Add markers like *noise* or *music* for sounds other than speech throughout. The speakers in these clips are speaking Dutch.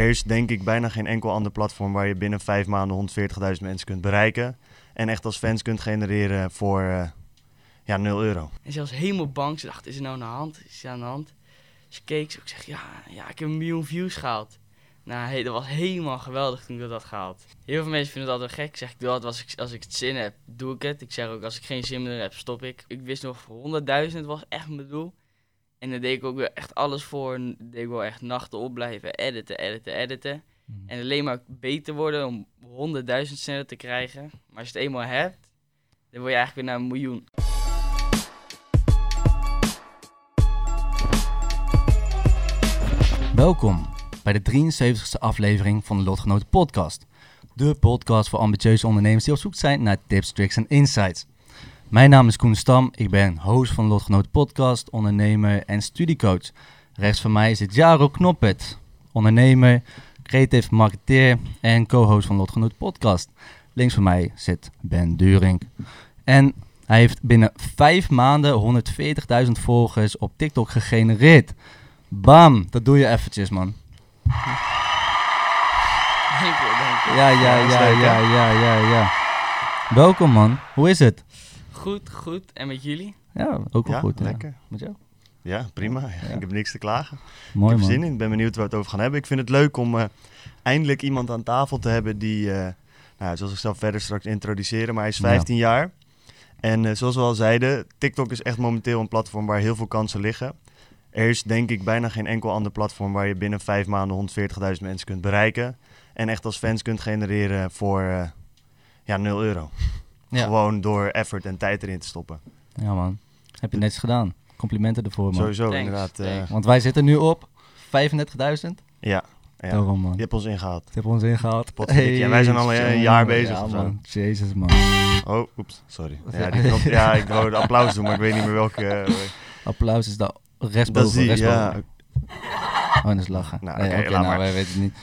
Er is denk ik bijna geen enkel ander platform waar je binnen vijf maanden 140.000 mensen kunt bereiken. En echt als fans kunt genereren voor uh, ja, 0 euro. En zelfs helemaal bang. Ze dacht, is er nou aan de hand? Is er aan de hand? Ze keek, ik zeg, ja, ja, ik heb een miljoen views gehaald. Nou, hey, dat was helemaal geweldig toen ik dat had gehaald. Heel veel mensen vinden dat wel gek. Zeg, ik doe als ik, als ik het zin heb, doe ik het. Ik zeg ook, als ik geen zin meer heb, stop ik. Ik wist nog, 100.000 was echt mijn doel. En daar deed ik ook weer echt alles voor. En deed ik wel echt nachten opblijven, editen, editen, editen. Mhm. En alleen maar beter worden om 100.000 sneller te krijgen. Maar als je het eenmaal hebt, dan word je eigenlijk weer naar een miljoen. Welkom bij de 73ste aflevering van de Lotgenoten Podcast. De podcast voor ambitieuze ondernemers die op zoek zijn naar tips, tricks en insights. Mijn naam is Koen Stam, ik ben host van de Lotgenoten Podcast, ondernemer en studiecoach. Rechts van mij zit Jaro Knoppet, ondernemer, creative marketeer en co-host van Lotgenoten Podcast. Links van mij zit Ben During. En hij heeft binnen vijf maanden 140.000 volgers op TikTok gegenereerd. Bam, dat doe je eventjes, man. Dank je, dank je. Ja, ja, ja, ja, ja, ja, ja. Welkom, man. Hoe is het? Goed, goed. En met jullie? Ja, ook wel Ja, goed. ja. lekker. Met jou? Ja, prima. Ik heb niks te klagen. Mooi, ik heb er man. zin in. Ik ben benieuwd waar we het over gaan hebben. Ik vind het leuk om eh, eindelijk iemand aan tafel te hebben die, eh, nou, zoals ik zelf verder straks introduceren, maar hij is Ja. 15 jaar. En eh, zoals we al zeiden, TikTok is echt momenteel een platform waar heel veel kansen liggen. Er is denk ik bijna geen enkel ander platform waar je binnen vijf maanden 140.000 mensen kunt bereiken. En echt als fans kunt genereren voor eh, ja, 0 euro. Ja. Gewoon door effort en tijd erin te stoppen. ja, man. Heb je netjes gedaan. Complimenten ervoor, man. Sowieso Thanks, inderdaad. eh. Want wij zitten nu op 35.000. ja, ja. Daarom, man. je hebt ons ingehaald. Je hebt ons ingehaald. En wij zijn al een jaar bezig Ja, of zo. man. Jezus, man. Oh, oeps, sorry. Ja, die knop, ja, ik wou de applaus doen, maar ik weet niet meer welke. eh, *laughs* Applaus is daar rechtsboven. dat zie je, rechtsboven. ja. Oh, dat is lachen. Nou, Nee, oké, laat nou, maar. wij weten het niet.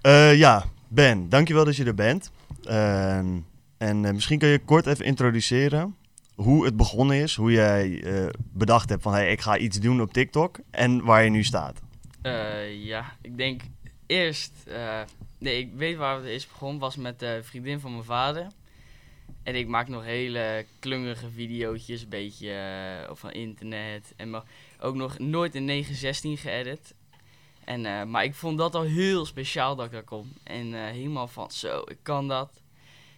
Eh, ja, Ben, dankjewel dat je er bent. Ehm, en eh, misschien kun je kort even introduceren hoe het begonnen is, hoe jij eh, bedacht hebt van hey, ik ga iets doen op TikTok en waar je nu staat. Eh, ja, ik denk eerst... nee, ik weet waar het is begonnen. was met de vriendin van mijn vader. En ik maak nog hele klungerige videootjes, een beetje van internet. En ook nog nooit in 916 geëdit. En, maar ik vond dat al heel speciaal dat ik daar kon. En helemaal van, zo, ik kan dat.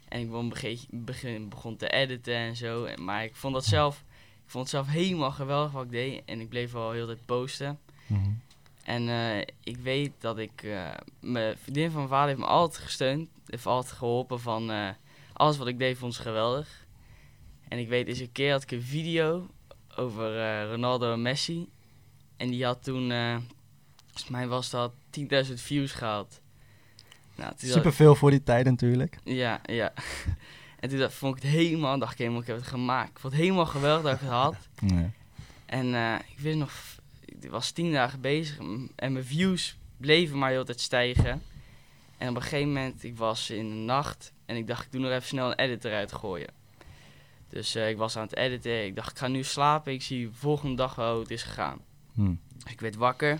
En ik begon, begin, begon te editen en zo. En, maar ik vond dat zelf, ik vond het zelf helemaal geweldig wat ik deed. En ik bleef al heel de tijd posten. Mhm. En eh, ik weet dat ik... eh, mijn vriendin van mijn vader heeft me altijd gesteund. Heeft altijd geholpen van... eh, alles wat ik deed vond ze geweldig. En ik weet eens een keer had ik een video over Ronaldo en Messi. En die had toen... volgens mij was dat 10.000 views gehaald. Nou, toen Super veel voor die tijd natuurlijk. ja, ja. *laughs* en toen vond ik het helemaal, dacht ik helemaal, ik heb het gemaakt. Ik vond het helemaal geweldig dat ik het had. *laughs* Nee. En eh, ik wist nog, ik was tien dagen bezig en mijn views bleven maar heel tijd stijgen. En op een gegeven moment, ik was in de nacht en ik dacht, ik doe nog even snel een edit eruit gooien. Dus eh, ik was aan het editen, ik dacht, ik ga nu slapen, ik zie de volgende dag wel hoe het is gegaan. Dus ik werd wakker,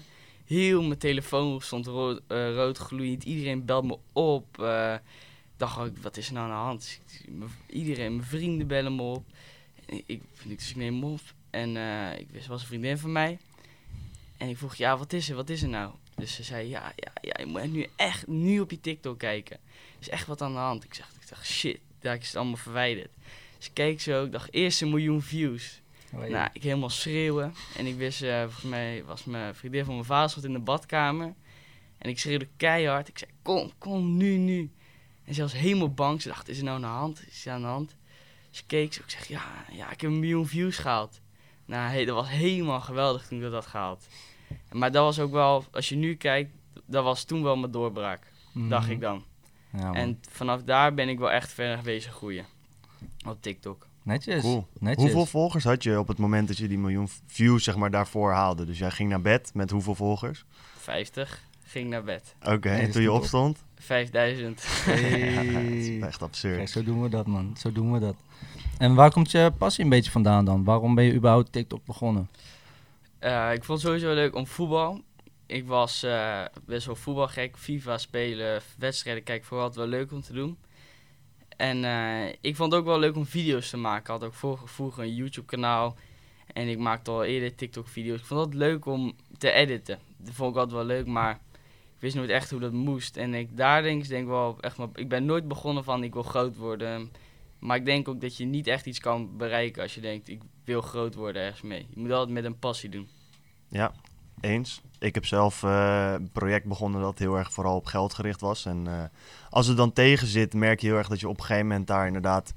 heel mijn telefoon stond rood, eh, rood gloeiend, iedereen belt me op. eh, ik dacht ook, wat is er nou aan de hand? Dus ik- Iedereen, mijn vrienden bellen me op. Ik, ik, dus ik neem hem op. En eh, ik wist, was een vriendin van mij. En ik vroeg, ja, wat is er? Wat is er nou? Dus ze zei, ja, ja, ja, je moet nu echt nu op je TikTok kijken. Er is echt wat aan de hand. Ik, zeg, ik dacht, shit, daar is het allemaal verwijderd. Dus ik keek zo, ik dacht, eerst een miljoen views. Nou, ik helemaal schreeuwen. En ik wist, eh, volgens mij was mijn vriendin van mijn vader stond in de badkamer. En ik schreeuwde keihard. Ik zei, kom, kom, nu, nu. En ze was helemaal bang. Ze dacht, is er nou aan de hand? Is er aan de hand? Ze keek zo. Ik zeg, ja, ja, ik heb een miljoen views gehaald. Nou, hey, dat was helemaal geweldig toen ik dat had gehaald. Maar dat was ook wel, als je nu kijkt, dat was toen wel mijn doorbraak. Mhm. Dacht ik dan. Ja. En vanaf daar ben ik wel echt verder geweest groeien. Op TikTok. Netjes. Cool. Netjes. Hoeveel volgers had je op het moment dat je die miljoen views zeg maar, daarvoor haalde? Dus jij ging naar bed met hoeveel volgers? 50. Ging naar bed. Oké, Nee, en toen je opstond? 5000. Hey. Ja, dat is echt Kijk, absurd. zo doen we dat, man. Zo doen we dat. En waar komt je passie een beetje vandaan dan? Waarom ben je überhaupt TikTok begonnen? Eh, ik vond het sowieso leuk om voetbal. ik was eh, best wel voetbalgek. FIFA spelen, wedstrijden kijken, vooral altijd wel leuk om te doen. En eh, ik vond het ook wel leuk om video's te maken. Ik had ook vroeger, vroeger een YouTube kanaal. En ik maakte al eerder TikTok video's. Ik vond het leuk om te editen. Dat vond ik altijd wel leuk, maar ik wist nooit echt hoe dat moest. En ik, daar denk ik denk wel echt, maar ik ben nooit begonnen van ik wil groot worden. Maar ik denk ook dat je niet echt iets kan bereiken als je denkt ik wil groot worden ergens mee. Je moet altijd met een passie doen. Ja, eens. Ik heb zelf eh, een project begonnen dat heel erg vooral op geld gericht was. En eh, als het dan tegen zit, merk je heel erg dat je op een gegeven moment daar inderdaad...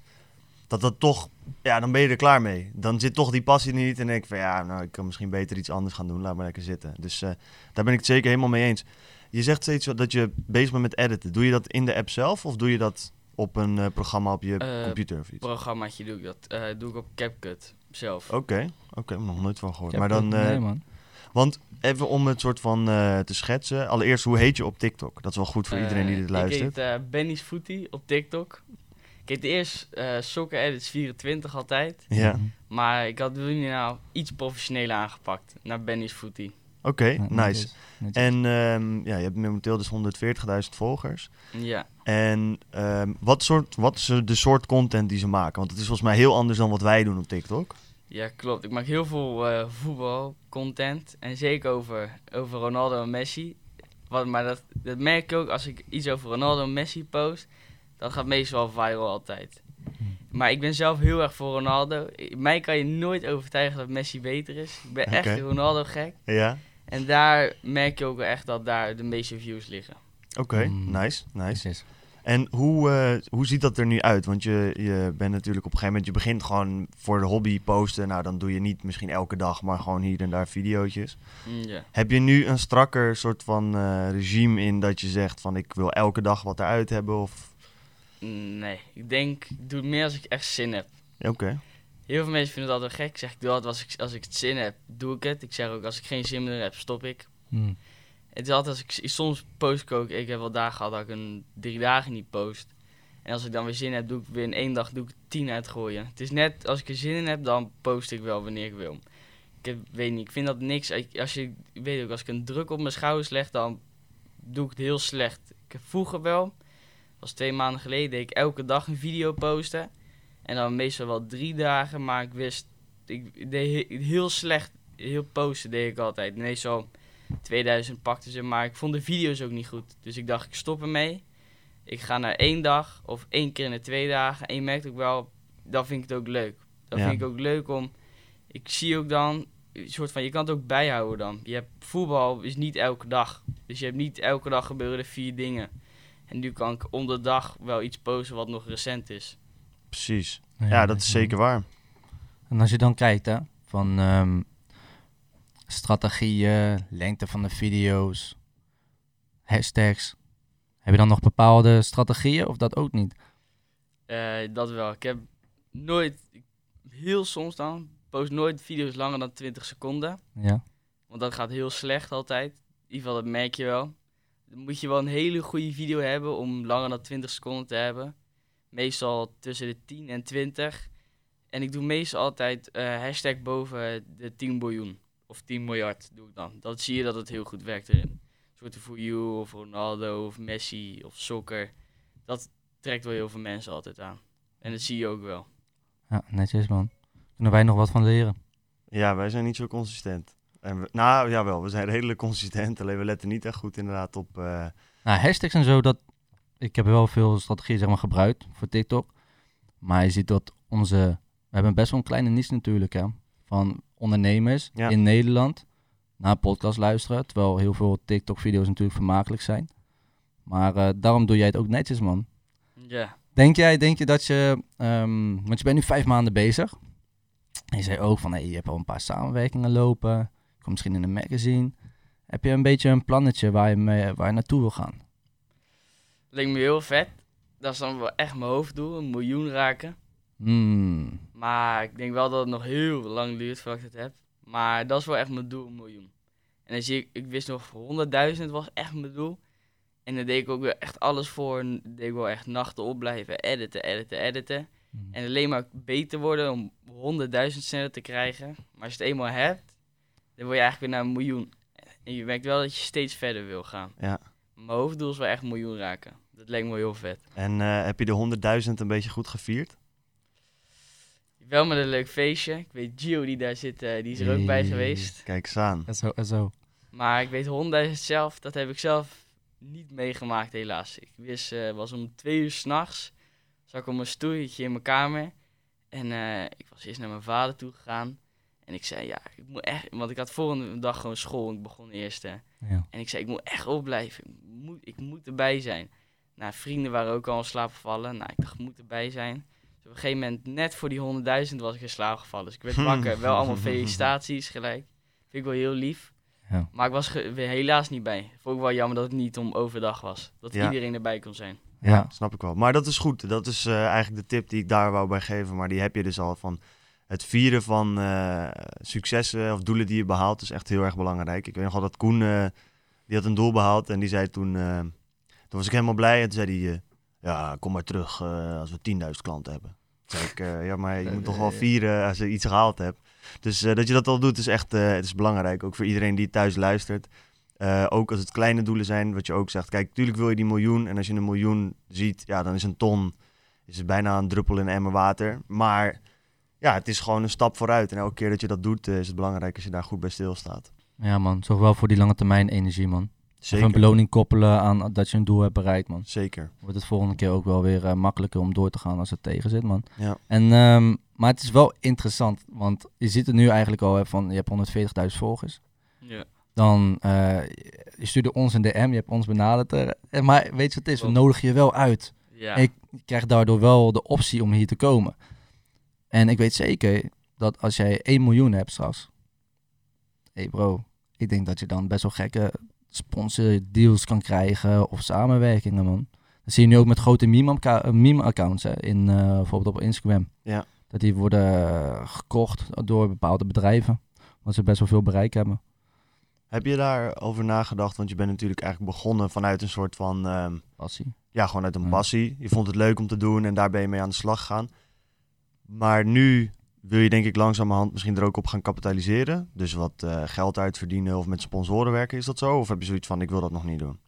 Dat dat toch, ja, dan ben je er klaar mee. Dan zit toch die passie niet en denk ik van ja, nou, ik kan misschien beter iets anders gaan doen. Laat maar lekker zitten. Dus eh, daar ben ik het zeker helemaal mee eens. Je zegt steeds dat je bezig bent met editen. Doe je dat in de app zelf of doe je dat op een eh, programma op je computer of iets? Programmaatje doe ik dat. eh, doe ik op CapCut zelf. Oké, oké, nog nooit van gehoord. Maar dan, eh, nee, man. Want even om het soort van eh, te schetsen. Allereerst, hoe heet je op TikTok? Dat is wel goed voor iedereen die Eh, dit luistert. Ik heet eh, Benny's Footy op TikTok. Ik heet eerst eh Soccer Edits 24 altijd. Ja. Maar ik had nu nou iets professioneler aangepakt. Naar Benny's Footy. oké, nice. En ehm, ja, je hebt momenteel dus 140.000 volgers. Ja. En ehm, wat, soort, wat is de soort content die ze maken? Want het is volgens mij heel anders dan wat wij doen op TikTok. Ja, klopt. Ik maak heel veel eh voetbalcontent. En zeker over, over Ronaldo en Messi. Wat, maar dat, dat merk ik ook als ik iets over Ronaldo en Messi post. Dat gaat meestal viral altijd. Maar ik ben zelf heel erg voor Ronaldo. Mij kan je nooit overtuigen dat Messi beter is. Ik ben echt Oké. Ronaldo gek. Ja, En daar merk je ook wel echt dat daar de meeste views liggen. oké, Mm. nice, nice. En hoe, eh, hoe ziet dat er nu uit? Want je, je bent natuurlijk op een gegeven moment, je begint gewoon voor de hobby posten. Nou, dan doe je niet misschien elke dag, maar gewoon hier en daar videootjes. Mm, Ja. Heb je nu een strakker soort van eh, regime in dat je zegt van ik wil elke dag wat eruit hebben? Of... Nee, ik denk, ik doe het meer als ik echt zin heb. Oké, Heel veel mensen vinden dat wel gek. Ik zeg, ik doe altijd als ik, als ik het zin heb, doe ik het. Ik zeg ook, als ik geen zin meer heb, stop ik. Mm. Het is altijd als ik, soms post ik ook, ik heb wel dagen gehad dat ik een drie dagen niet post. En als ik dan weer zin heb, doe ik weer in één dag doe ik tien uitgooien. Het is net, als ik er zin in heb, dan post ik wel wanneer ik wil. Ik heb, weet niet, ik vind dat niks. Ik- Als je, ik weet ook, als ik een druk op mijn schouders leg, dan doe ik het heel slecht. Ik heb vroeger wel, was twee maanden geleden, deed ik elke dag een video posten. En dan meestal wel drie dagen, maar ik wist, ik deed he- heel slecht, heel posten deed ik altijd. Meestal 2000 pakte ze, maar ik vond de video's ook niet goed. Dus ik dacht, ik stop ermee. Ik ga naar één dag of één keer in de twee dagen. En je merkt ook wel, dan vind ik het ook leuk. Dan Ja. vind ik ook leuk om, ik zie ook dan, een soort van, je kan het ook bijhouden dan. Je hebt, voetbal is niet elke dag. Dus je hebt niet elke dag gebeuren er vier dingen. En nu kan ik om de dag wel iets posten wat nog recent is. precies. Ja, dat is zeker waar. En als je dan kijkt, hè, van ehm, strategieën, lengte van de video's, hashtags. Heb je dan nog bepaalde strategieën of dat ook niet? Eh, dat wel. Ik heb nooit, heel soms dan, post nooit video's langer dan 20 seconden. Ja. Want dat gaat heel slecht altijd. In ieder geval, dat merk je wel. Dan moet je wel een hele goede video hebben om langer dan 20 seconden te hebben. Meestal tussen de 10 en 20. En ik doe meestal altijd eh, hashtag boven de 10 biljoen. Of 10 miljard doe ik dan. Dan zie je dat het heel goed werkt erin. Soort voor you of Ronaldo of Messi of soccer. Dat trekt wel heel veel mensen altijd aan. En dat zie je ook wel. ja, netjes man. Kunnen wij nog wat van leren? Ja, wij zijn niet zo consistent. En we, nou, jawel, we zijn *laughs* redelijk consistent. Alleen we letten niet echt goed inderdaad op... eh, Nou, hashtags en zo, dat, ik heb wel veel strategieën zeg maar, gebruikt voor TikTok. Maar je ziet dat onze... We hebben best wel een kleine niche natuurlijk, hè. Van ondernemers Ja. in Nederland naar podcast luisteren. Terwijl heel veel TikTok-video's natuurlijk vermakelijk zijn. Maar eh, daarom doe jij het ook netjes, man. Ja. Denk jij, denk je dat je... ehm, want je bent nu vijf maanden bezig. En je zei ook van, hey, je hebt al een paar samenwerkingen lopen. Je komt misschien in een magazine. Heb je een beetje een plannetje waar je, mee, waar je naartoe wil gaan? Lijkt me heel vet. Dat is dan wel echt mijn hoofddoel, een miljoen raken. Hmm. Maar ik denk wel dat het nog heel lang duurt voordat ik het heb. Maar dat is wel echt mijn doel, een miljoen. En dan zie ik, ik wist nog 100.000 was echt mijn doel. En dan deed ik ook weer echt alles voor. En deed ik wel echt nachten opblijven, editen, editen, editen. En alleen maar beter worden om 100.000 sneller te krijgen. Maar als je het eenmaal hebt, dan wil je eigenlijk weer naar een miljoen. En je merkt wel dat je steeds verder wil gaan. Ja. Mijn hoofddoel is wel echt een miljoen raken. Dat lijkt me wel heel vet. En eh, heb je de 100.000 een beetje goed gevierd? Wel met een leuk feestje. Ik weet Gio die daar zit, eh, die is er ook bij geweest. Kijk eens aan. En zo, en zo. Maar ik weet 100.000 zelf, dat heb ik zelf niet meegemaakt helaas. Ik wist, eh was om twee uur s'nachts, zat ik op mijn stoeltje in mijn kamer. En eh, ik was eerst naar mijn vader toe gegaan. En ik zei, ja, ik moet echt, want ik had volgende dag gewoon school. Ik begon eerst, hè. Ja. En ik zei, ik moet echt opblijven. Ik moet, ik moet erbij zijn. Nou, vrienden waren ook al in slaap gevallen. Nou, ik dacht, ik moet erbij zijn. Dus op een gegeven moment, net voor die 100.000 was ik in slaap gevallen. Dus ik werd *laughs* wakker. Wel allemaal felicitaties gelijk. Vind ik wel heel lief. Ja. Maar ik was helaas niet bij. Vond ik wel jammer dat het niet om overdag was. Dat Ja. iedereen erbij kon zijn. Ja. Snap ik wel. Maar dat is goed. Dat is eh, eigenlijk de tip die ik daar wou bij geven. Maar die heb je dus al van het vieren van eh, successen of doelen die je behaalt is echt heel erg belangrijk. Ik weet nog wel dat Koen, eh, die had een doel behaald en die zei toen, eh, toen was ik helemaal blij. En toen zei hij, ja, kom maar terug eh, als we 10.000 klanten hebben. Zei ik, eh, ja, maar je moet toch wel vieren als je iets gehaald hebt. Dus eh, dat je dat al doet is echt eh, het is belangrijk. Ook voor iedereen die thuis luistert. Eh, ook als het kleine doelen zijn, wat je ook zegt. Kijk, natuurlijk wil je die miljoen. En als je een miljoen ziet, ja, dan is een ton is het bijna een druppel in een emmer water. Maar ja, het is gewoon een stap vooruit. En elke keer dat je dat doet, is het belangrijk als je daar goed bij stilstaat. ja, man. Zorg wel voor die lange termijn energie, man. Even een Zeker. beloning koppelen aan dat je een doel hebt bereikt, man. Zeker. Wordt het volgende keer ook wel weer eh, makkelijker om door te gaan als het tegen zit, man. Ja. En, ehm, maar het is wel interessant, want je ziet het nu eigenlijk al, hè, van je hebt 140.000 volgers. Ja. Dan eh, je stuurde ons een DM, je hebt ons benaderd. eh, en maar weet je wat het is? We nodigen je wel uit. Ja. Ik krijg daardoor wel de optie om hier te komen. En ik weet zeker dat als jij 1 miljoen hebt straks. Hé hey bro, ik denk dat je dan best wel gekke sponsordeals kan krijgen of samenwerkingen, man. Dat zie je nu ook met grote meme-accounts in, eh, bijvoorbeeld op Instagram. Ja. Dat die worden gekocht door bepaalde bedrijven. Omdat ze best wel veel bereik hebben. Heb je daarover nagedacht? Want je bent natuurlijk eigenlijk begonnen vanuit een soort van... ehm, Passie. ja, gewoon uit een passie. Je vond het leuk om te doen en daar ben je mee aan de slag gegaan. Maar nu wil je denk ik langzamerhand misschien er ook op gaan kapitaliseren. Dus wat eh, geld uitverdienen of met sponsoren werken. Is dat zo? Of heb je zoiets van, ik wil dat nog niet doen?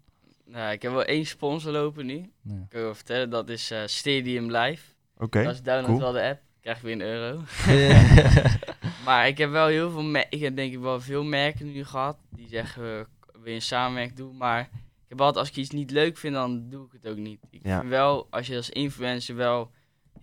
Nou, ik heb wel één sponsor lopen nu. Ja. Ik kan je wel vertellen, dat is eh, Stadium Live. Oké, Als je download cool. wel de app, krijg je weer een euro. *laughs* Maar ik heb wel heel veel, ik heb denk ik wel veel merken nu gehad die zeggen eh, wil je een samenwerking doen, maar ik heb altijd als ik iets niet leuk vind dan doe ik het ook niet. Ik Ja. vind wel als je als influencer wel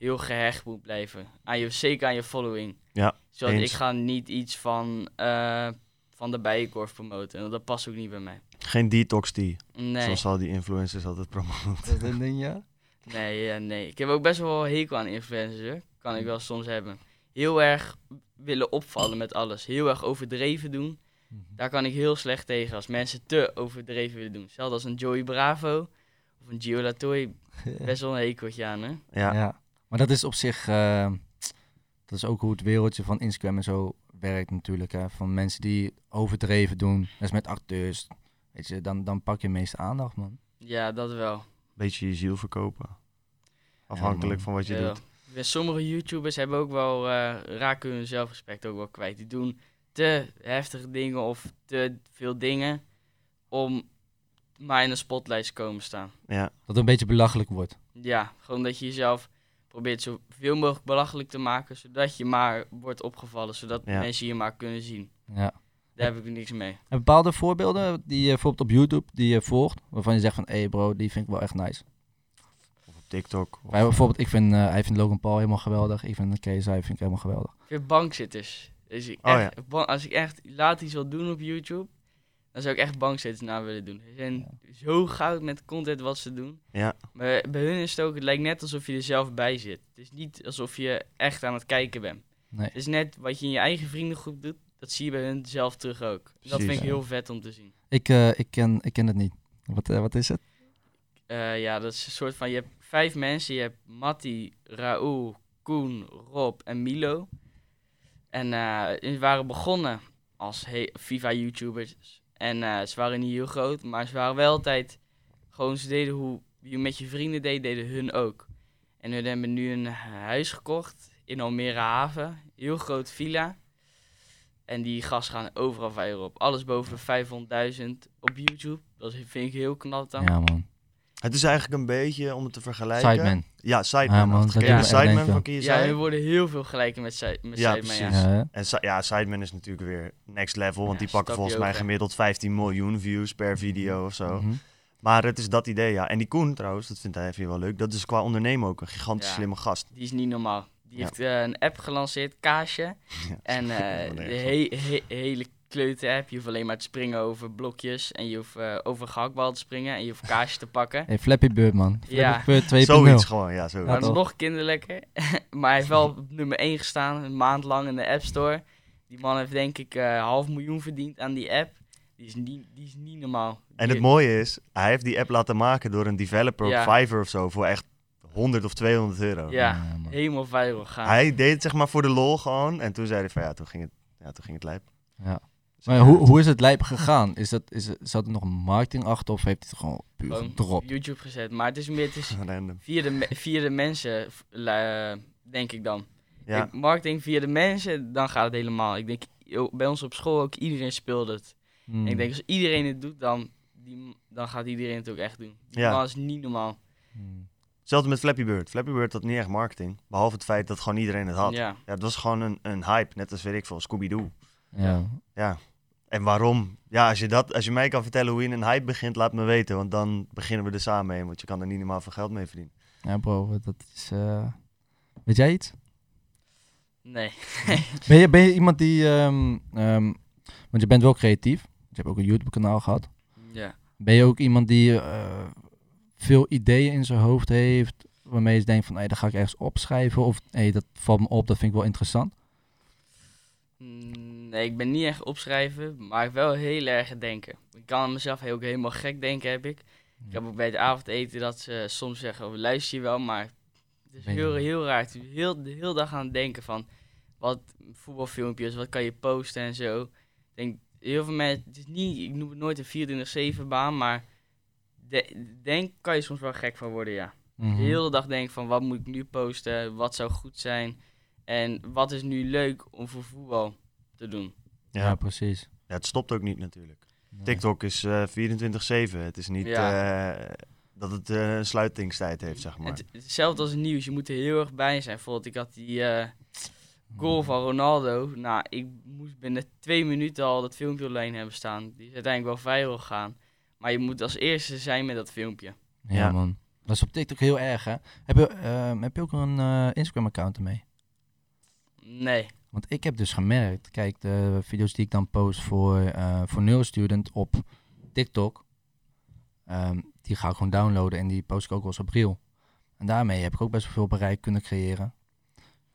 heel gehecht moet blijven aan je, zeker aan je following. Ja, Zoals eens. ik ga niet iets van eh, van de bijenkorf promoten en dat past ook niet bij mij. Geen detox tea, Nee, zoals al die influencers altijd promoten. Dat ding, ja? *laughs* nee, ja, nee. Ik heb ook best wel hekel aan influencers, hoor. kan ik wel soms hebben. Heel erg willen opvallen met alles, heel erg overdreven doen. Daar kan ik heel slecht tegen als mensen te overdreven willen doen. Zelfs als een Joey Bravo of een Gio Latoy, *laughs* best wel een hekeltje aan, hè? Ja, Ja. Maar dat is op zich, eh, dat is ook hoe het wereldje van Instagram en zo werkt natuurlijk. Hè. Van mensen die overdreven doen, dat is met acteurs. Weet je, dan, dan pak je de meeste aandacht, man. Ja, dat wel. beetje je ziel verkopen. Afhankelijk van wat je Ja. doet. Sommige YouTubers hebben ook wel, eh, raken hun zelfrespect ook wel kwijt. Die doen te heftige dingen of te veel dingen om maar in de spotlight te komen staan. Ja, Dat het een beetje belachelijk wordt. Ja, gewoon dat je jezelf probeert zoveel mogelijk belachelijk te maken, zodat je maar wordt opgevallen, zodat Ja. mensen je maar kunnen zien. Ja. Daar heb ik niks mee. En bepaalde voorbeelden die je bijvoorbeeld op YouTube die je volgt, waarvan je zegt van, hé hey bro, die vind ik wel echt nice. of op TikTok. Of, bijvoorbeeld, ik vind, eh, hij vindt Logan Paul helemaal geweldig. Ik vind KSI vind ik helemaal geweldig. Ik vind bankzitters. Dus ik Oh, echt, als ik echt laat iets wil doen op YouTube, dan zou ik echt bankzitters na willen doen. Ze zijn zo goud met content wat ze doen. Ja. Maar bij hun is het ook, het lijkt net alsof je er zelf bij zit. Het is niet alsof je echt aan het kijken bent. Nee. Het is net wat je in je eigen vriendengroep doet, dat zie je bij hun zelf terug ook. Dat vind ik ja. heel vet om te zien. Ik, eh, ik, ken, ik ken het niet. Wat, eh, wat is het? Eh, ja, dat is een soort van, je hebt vijf mensen. Je hebt Matti, Raoul, Koen, Rob en Milo. En eh, ze waren begonnen als FIFA-YouTubers. En eh, ze waren niet heel groot, maar ze waren wel altijd... Gewoon, ze deden hoe je met je vrienden deed, deden hun ook. En hun hebben nu een huis gekocht in Almere Haven. Heel groot villa. En die gasten gaan overal viral op. Alles boven de 500.000 op YouTube. Dat vind ik heel knap dan. Ja, man. Het is eigenlijk een beetje, om het te vergelijken... Sideman. Ja, Sideman. Ja, man, Ken je Sideman denken. van? Ja, er worden heel veel gelijken met, Side- met Ja, precies. ja. Ja? En Si- ja, Sideman is natuurlijk weer next level, want Ja, die pakken volgens mij gemiddeld 15 miljoen views per video of zo. Mhm. Maar het is dat idee, ja. En die Koen trouwens, dat vindt hij je wel leuk, dat is qua ondernemen ook een gigantisch Ja. slimme gast. Die is niet normaal. Die Ja. heeft eh, een app gelanceerd, Kaasje. *laughs* Ja, En *laughs* eh, de nergens he- he- hele kleuter app. Je hoeft alleen maar te springen over blokjes. En je hoeft eh, over een gehaktbal te springen. En je hoeft Kaasje te pakken. Hey, Flappy Bird, man. Flappy Ja. Bird 2.0. Zoiets gewoon, ja, zoiets. Maar het is toch? nog kinderlijker. *laughs* maar hij heeft wel op nummer 1 gestaan, een maand lang in de App Store. Die man heeft denk ik eh half miljoen verdiend aan die app. Die is niet, die is niet normaal. En het mooie is, hij heeft die app laten maken door een developer Ja. op Fiverr of zo voor echt 100 of 200 euro. Ja, Ja, helemaal viral gaan. Hij deed het zeg maar voor de lol gewoon en toen zei hij van ja, toen ging het, ja, toen ging het lijp. Ja. Maar ja, hoe, hoe is het lijp gegaan? Is dat, is, zat er nog een marketing achter of heeft hij het gewoon puur gedropt? YouTube gezet. Maar het is meer het is *laughs* via, de, via de mensen, denk ik dan. Ja, marketing via de mensen, dan gaat het helemaal. Ik denk, bij ons op school ook, iedereen speelt het. Hmm. En ik denk, als iedereen het doet, dan, die, dan gaat iedereen het ook echt doen. Ja. man is niet normaal. Hmm. hetzelfde met Flappy Bird. Flappy Bird had niet echt marketing, behalve het feit dat gewoon iedereen het had. Ja, Ja. het was gewoon een, een hype, net als weet ik veel, Scooby-Doo. Ja. Ja. En waarom? Ja, als je, dat, als je mij kan vertellen hoe je een hype begint, laat me weten. Want dan beginnen we er samen mee. Want je kan er niet normaal veel geld mee verdienen. ja, bro, dat is... eh, Weet jij iets? Nee. *laughs* Ben je, ben je iemand die... ehm, ehm, want je bent wel creatief. Je hebt ook een YouTube-kanaal gehad. Ja. Ben je ook iemand die eh, veel ideeën in zijn hoofd heeft... waarmee je denkt van, hey, dat ga ik ergens opschrijven... of hey, dat valt me op, dat vind ik wel interessant? Mm, Nee, ik ben niet echt opschrijven, maar ik wel heel erg denken. Ik kan aan mezelf heel, helemaal gek denken, heb ik. Ik heb ook bij het avondeten dat ze soms zeggen, oh, luister je wel, maar het is heel, heel raar. Het is heel, de hele dag aan het denken van, wat voetbalfilmpjes, wat kan je posten en zo. Ik denk, heel veel mensen, het is niet, ik noem het nooit een 24-7 baan, maar de, denk kan je soms wel gek van worden, ja. Mhm. De hele dag denk van, wat moet ik nu posten, wat zou goed zijn en wat is nu leuk om voor voetbal te doen. Ja, Ja. precies. Ja, het stopt ook niet natuurlijk. Nee. TikTok is eh 24-7. Het is niet eh, dat het eh, een sluitingstijd heeft, zeg maar. Het, hetzelfde als het nieuws, je moet er heel erg bij zijn. Bijvoorbeeld, ik had die eh, goal van Ronaldo. Nou, ik moest binnen twee minuten al dat filmpje online hebben staan. Die is uiteindelijk wel viral gegaan. Maar je moet als eerste zijn met dat filmpje. Ja, Ja. man. Dat is op TikTok heel erg, hè? Heb je, ehm, heb je ook een eh, Instagram-account ermee? Nee. Want ik heb dus gemerkt, kijk, de video's die ik dan post voor, eh voor Neurostudent op TikTok, ehm, die ga ik gewoon downloaden en die post ik ook wel eens op Reel. En daarmee heb ik ook best wel veel bereik kunnen creëren.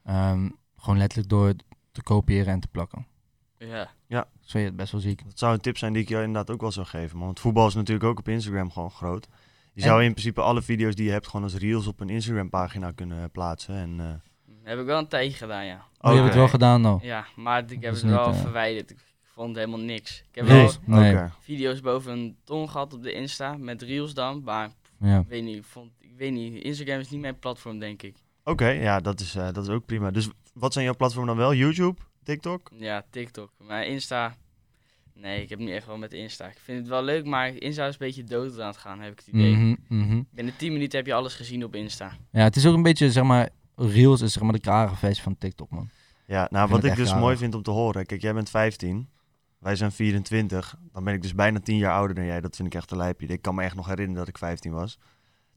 Ehm, gewoon letterlijk door het te kopiëren en te plakken. Ja. Zo je het best wel ziek. Dat zou een tip zijn die ik jou inderdaad ook wel zou geven. man. Want voetbal is natuurlijk ook op Instagram gewoon groot. Je En- zou in principe alle video's die je hebt gewoon als reels op een Instagram pagina kunnen plaatsen. En, eh, Heb ik wel een tijdje gedaan, ja. Oh, je hebt het wel gedaan nou. Ja, maar ik heb het wel niet, eh, verwijderd. Ik vond helemaal niks. Ik heb Nee. wel Nee. Video's boven een ton gehad op de Insta, met reels dan. Maar Ja. ik weet niet, ik, vond, ik weet niet, Instagram is niet mijn platform, denk ik. Oké, ja, dat is, eh, dat is ook prima. Dus wat zijn jouw platformen dan wel? YouTube? TikTok? Ja, TikTok. Maar Insta, nee, ik heb niet echt wel met Insta. Ik vind het wel leuk, maar Insta is een beetje dood aan het gaan, heb ik het idee. Mhm, mhm. Binnen 10 minuten heb je alles gezien op Insta. Ja, het is ook een beetje, zeg maar, Reels is zeg maar de karige versie van TikTok, man. Ja, nou wat ik dus raar. mooi vind om te horen. Kijk, jij bent 15. Wij zijn 24. Dan ben ik dus bijna 10 jaar ouder dan jij. Dat vind ik echt een lijpje. Ik kan me echt nog herinneren dat ik 15 was.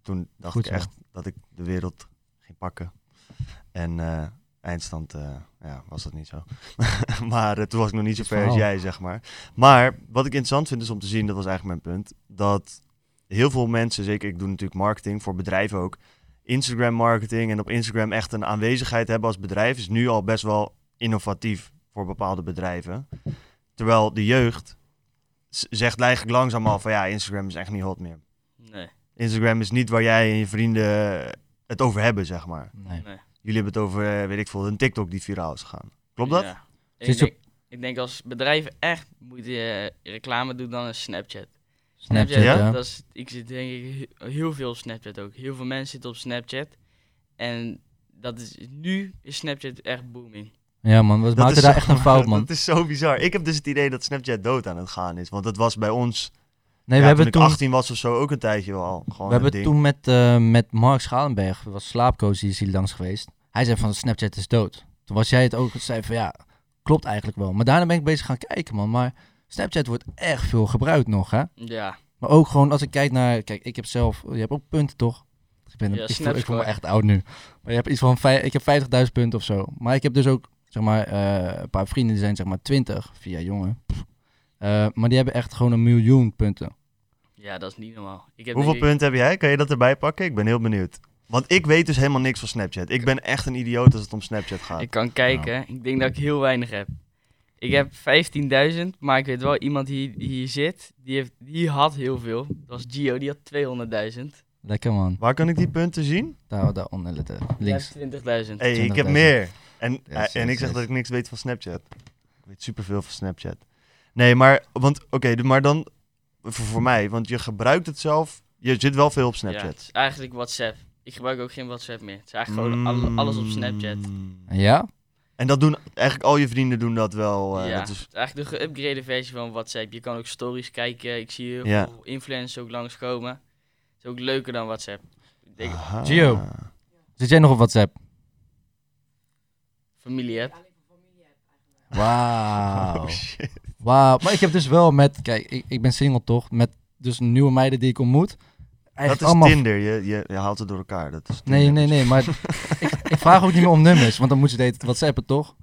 Toen dacht Goed ik echt dat ik de wereld ging pakken. En eh, eindstand eh, ja, was dat niet zo. *laughs* maar eh, toen was ik nog niet zo ver als jij, zeg maar. Maar wat ik interessant vind is om te zien, dat was eigenlijk mijn punt, dat heel veel mensen, zeker ik doe natuurlijk marketing voor bedrijven ook, Instagram marketing en op Instagram echt een aanwezigheid hebben als bedrijf is nu al best wel innovatief voor bepaalde bedrijven. Terwijl de jeugd zegt eigenlijk langzaam al van ja, Instagram is echt niet hot meer. Nee, Instagram is niet waar jij en je vrienden het over hebben, zeg maar. Nee. nee. Jullie hebben het over, eh, weet ik veel, een TikTok die viraal is gegaan. Klopt dat? Ja. Ik je denk, ik denk als bedrijven echt moeten eh, reclame doen, dan is Snapchat. Snapchat, Ja? ja. Dat is, ik zit denk ik he- heel veel op Snapchat ook. Heel veel mensen zitten op Snapchat. En dat is, nu is Snapchat echt booming. Ja man, we is daar zo- echt een *laughs* fout man. Dat is zo bizar. Ik heb dus het idee dat Snapchat dood aan het gaan is. Want dat was bij ons, Nee, ja, we hebben toen toen, ik 18 was of zo, ook een tijdje wel. Gewoon we hebben ding. toen met, eh, met Mark Schalenberg, was slaapcoach, die is hier langs geweest. Hij zei van Snapchat is dood. Toen was jij het ook, zei van ja, klopt eigenlijk wel. Maar daarna ben ik bezig gaan kijken man. Maar Snapchat wordt echt veel gebruikt nog hè. Ja, Maar ook gewoon als ik kijk naar, kijk ik heb zelf, je hebt ook punten toch? Ik, ben, Ja, ik, voel, ik voel me echt oud nu. Maar je hebt iets van, ik heb 50.000 punten of zo. Maar ik heb dus ook, zeg maar, eh, een paar vrienden die zijn zeg maar 20, via jongen. Eh, maar die hebben echt gewoon een miljoen punten. ja, dat is niet normaal. Ik heb Hoeveel ik- punten heb jij? Kan je dat erbij pakken? Ik ben heel benieuwd. Want ik weet dus helemaal niks van Snapchat. Ik ben echt een idioot als het om Snapchat gaat. Ik kan kijken. Ik denk dat ik heel weinig heb. Ik heb 15.000, maar ik weet wel iemand die hier zit. Die, heeft, die had heel veel. Dat was Gio, die had 200.000. Lekker man. Waar kan ik die punten zien? Daar, daaronder. Die Links. heeft 20.000. Hey, ik heb 20.000. meer. En, Yes, en yes, ik zeg yes. dat ik niks weet van Snapchat. Ik weet superveel van Snapchat. Nee, maar, want, oké, maar dan voor, voor mij, want je gebruikt het zelf. Je zit wel veel op Ja, Snapchat. het is eigenlijk WhatsApp. Ik gebruik ook geen WhatsApp meer. Het is eigenlijk gewoon al- alles op Snapchat. Mm. Ja? En dat doen, eigenlijk al je vrienden doen dat wel. eh, ja, dat is, het is eigenlijk de geüpgrade versie van WhatsApp. Je kan ook stories kijken. Ik zie heel Ja. veel influencers ook langskomen. Het is ook leuker dan WhatsApp. Ik. Gio. Zit jij nog op WhatsApp? familie app. Wauw. *laughs* Oh, shit. Wauw. Maar ik heb dus wel met, kijk, ik, ik ben single toch? Met dus nieuwe meiden die ik ontmoet. Dat is allemaal Tinder, je, je, je haalt het door elkaar. Dat is Nee, Tinder. nee, nee, maar *laughs* ik, ik vraag ook niet meer om nummers, want dan moet je de hele tijd whatsappen, toch?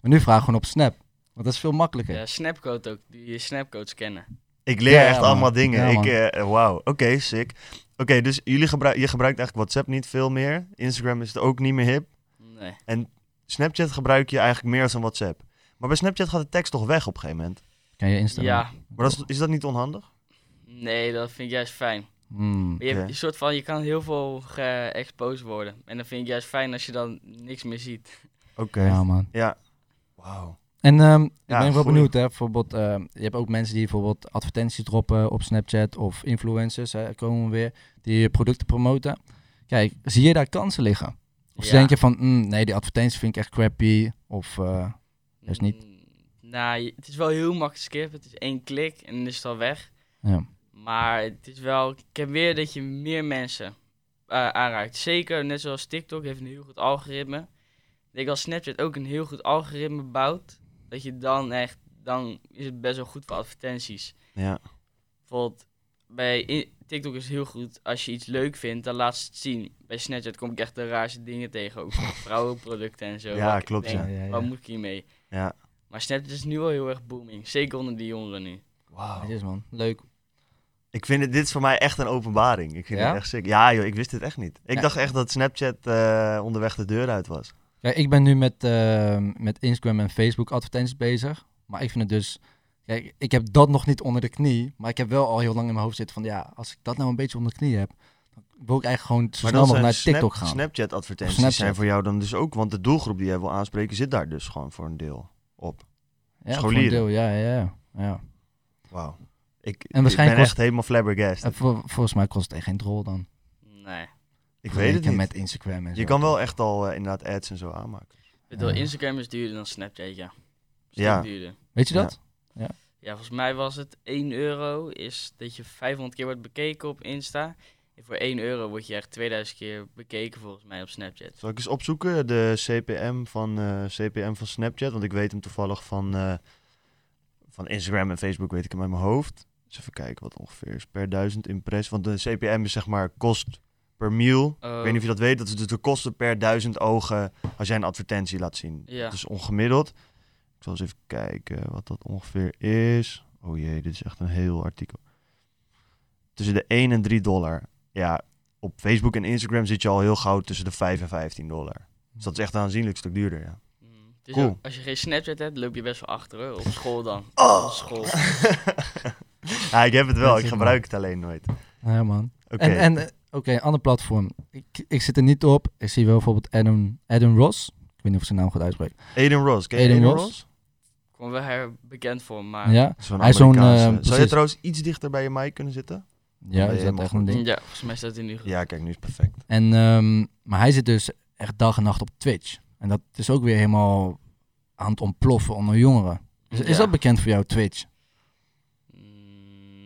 Maar nu vraag ik gewoon op Snap, want dat is veel makkelijker. Ja, Snapcode ook. Die je Snapcode scannen. Ik leer Ja, echt man. allemaal dingen. Ja, ik, eh, Wauw, oké, sick. Oké, dus jullie gebruik, je gebruikt eigenlijk WhatsApp niet veel meer. Instagram is het ook niet meer hip. Nee. Snapchat gebruik je eigenlijk meer als een WhatsApp. Maar bij Snapchat gaat de tekst toch weg op een gegeven moment. Kan je instellen? Ja, Maar dat is, is dat niet onhandig? nee, dat vind ik juist fijn. Hmm. Je, hebt een soort van, je kan heel veel geëxposed worden. En dan vind ik juist fijn als je dan niks meer ziet. Oké. Ja, man. Ja. Wauw. En ehm, ik Ja, ben wel goeie. benieuwd, hè. Bijvoorbeeld, ehm, je hebt ook mensen die bijvoorbeeld advertenties droppen op Snapchat of influencers, hè, komen we weer, die je producten promoten. Kijk, zie je daar kansen liggen? Of Ja. denk je van, mm, nee, die advertenties vind ik echt crappy, of... eh, Juist niet. Mm, Nou, het is wel heel makkelijk skippen. Het is één klik en dan is het al weg. ja. Maar het is wel, ik heb weer dat je meer mensen eh, aanraakt. Zeker, net zoals TikTok heeft een heel goed algoritme. Ik denk als Snapchat ook een heel goed algoritme bouwt, dat je dan echt, dan is het best wel goed voor advertenties. Ja. Bijvoorbeeld, bij TikTok is het heel goed, als je iets leuk vindt, dan laat ze het zien. Bij Snapchat kom ik echt de raarste dingen tegen, ook van *laughs* vrouwenproducten en zo. Ja, klopt, denk, ja. Ja, ja, Wat moet ik hiermee? Ja. Maar Snapchat is nu wel heel erg booming, zeker onder die jongeren nu. Wauw. Het is man, leuk. Ik vind het, dit is voor mij echt een openbaring. Ik vind Ja? het echt sick. Ja joh, ik wist dit echt niet. Ik Ja. dacht echt dat Snapchat eh, onderweg de deur uit was. Ik ben nu met, ehm, met Instagram en Facebook advertenties bezig. Maar ik vind het dus... Kijk, ik heb dat nog niet onder de knie. Maar ik heb wel al heel lang in mijn hoofd zitten van... Ja, als ik dat nou een beetje onder de knie heb... Dan wil ik eigenlijk gewoon zo snel mogelijk naar TikTok gaan. Snapchat advertenties Snapchat. zijn voor jou dan dus ook, want de doelgroep die jij wil aanspreken zit daar dus gewoon voor een deel op. ja, voor een deel, ja, ja, ja. ja. Wauw. Ik, En waarschijnlijk ik ben kost- echt helemaal flabbergasted. En voor, volgens mij kost het echt geen drol dan. Nee. ik weet het niet. Met Instagram en zo. Je kan wel echt al eh, inderdaad ads en zo aanmaken. Ik bedoel, Ja. Instagram is duurder dan Snapchat, ja. Ja. duurder. Weet je dat? Ja, volgens mij was het 1 euro, is dat je 500 keer wordt bekeken op Insta. En voor 1 euro word je echt 2000 keer bekeken volgens mij op Snapchat. Zal ik eens opzoeken de CPM van, eh, CPM van Snapchat? Want ik weet hem toevallig van, eh, van Instagram en Facebook, weet ik hem uit mijn hoofd. Dus even kijken wat ongeveer is per duizend impressies. Want de CPM is zeg maar kost per mil. Ik weet niet of je dat weet. Dat is dus de kosten per duizend ogen als jij een advertentie laat zien. Ja. Dat is ongemiddeld. Ik zal eens even kijken wat dat ongeveer is. Oh jee, dit is echt een heel artikel. Tussen de 1 en 3 dollar. Ja, op Facebook en Instagram zit je al heel gauw tussen de 5 en 15 dollar. Dus dat is echt een aanzienlijk stuk duurder, ja. Is Cool. als je geen Snapchat hebt, loop je best wel achter hoor. Op school dan. Oh. Op school. *laughs* ja, ik heb het wel. Dat Ik gebruik het alleen nooit. Ja, man. Oké. En, en oké, een ander platform. Ik, ik zit er niet op. Ik zie wel bijvoorbeeld Adam, Adam Ross. Ik weet niet of ik zijn naam goed uitspreek. Aiden Ross. Ken je Aiden Ross? Wel her bekend voor, maar... ja? Hij is zo'n, eh, Zou je trouwens iets dichter bij je mic kunnen zitten? Ja, is je dat echt een ding? Ja, volgens mij staat hij nu goed. Ja, kijk, nu is het perfect. En, ehm, maar hij zit dus echt dag en nacht op Twitch. En dat is ook weer helemaal aan het ontploffen onder jongeren. Is, is dat bekend voor jou, Twitch?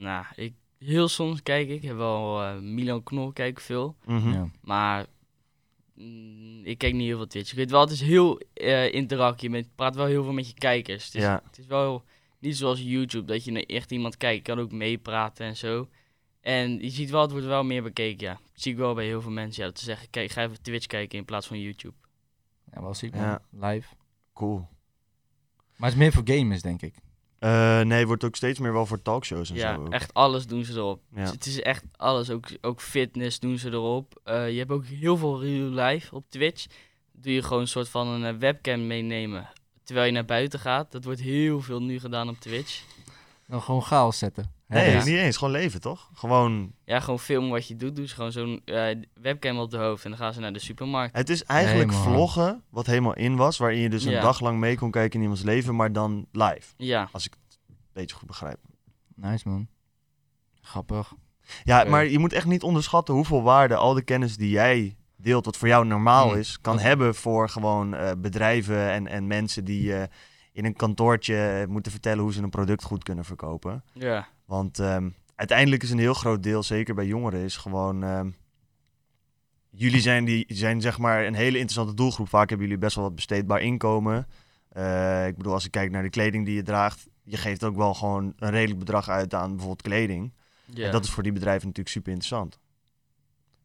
Nou, ik, heel soms kijk ik. Ik heb wel eh, Milan Knol kijk ik veel. Mhm. Ja. Maar mm, ik kijk niet heel veel Twitch. Ik weet wel, het is heel eh interactie. Je praat wel heel veel met je kijkers. Het is, Ja. het is wel niet zoals YouTube, dat je naar echt iemand kijkt. Je kan ook meepraten en zo. En je ziet wel, het wordt wel meer bekeken, ja. Dat zie ik wel bij heel veel mensen, ja. Dat ze zeggen, kijk, ga even Twitch kijken in plaats van YouTube. Ja, wel ziek, man. Ja. Live. Cool. Maar het is meer voor gamers, denk ik. Eh, nee, wordt ook steeds meer wel voor talkshows en Ja, zo. ook. echt alles doen ze erop. Ja. Dus het is echt alles, ook, ook fitness doen ze erop. Eh, je hebt ook heel veel real life op Twitch. Doe je gewoon een soort van een eh, webcam meenemen terwijl je naar buiten gaat. Dat wordt heel veel nu gedaan op Twitch. Dan gewoon chaos zetten. Nee, Ja. niet eens. Gewoon leven, toch? Gewoon... Ja, gewoon filmen wat je doet. Doe ze gewoon zo'n webcam op de hoofd en dan gaan ze naar de supermarkt. Het is eigenlijk vloggen, wat helemaal in was, waarin je dus een Ja. dag lang mee kon kijken in iemands leven, maar dan live. Ja, Als ik het een beetje goed begrijp. Nice, man. Grappig. Ja, maar je moet echt niet onderschatten hoeveel waarde al de kennis die jij deelt, wat voor jou normaal Mm. is, kan Dat- hebben voor gewoon eh, bedrijven en, en mensen die eh, in een kantoortje eh, moeten vertellen hoe ze een product goed kunnen verkopen. ja, Want ehm, uiteindelijk is een heel groot deel, zeker bij jongeren, is gewoon. ehm, jullie zijn, die, zijn zeg maar een hele interessante doelgroep. Vaak hebben jullie best wel wat besteedbaar inkomen. Eh, ik bedoel, als ik kijk naar de kleding die je draagt, je geeft ook wel gewoon een redelijk bedrag uit aan bijvoorbeeld kleding. ja. En dat is voor die bedrijven natuurlijk super interessant.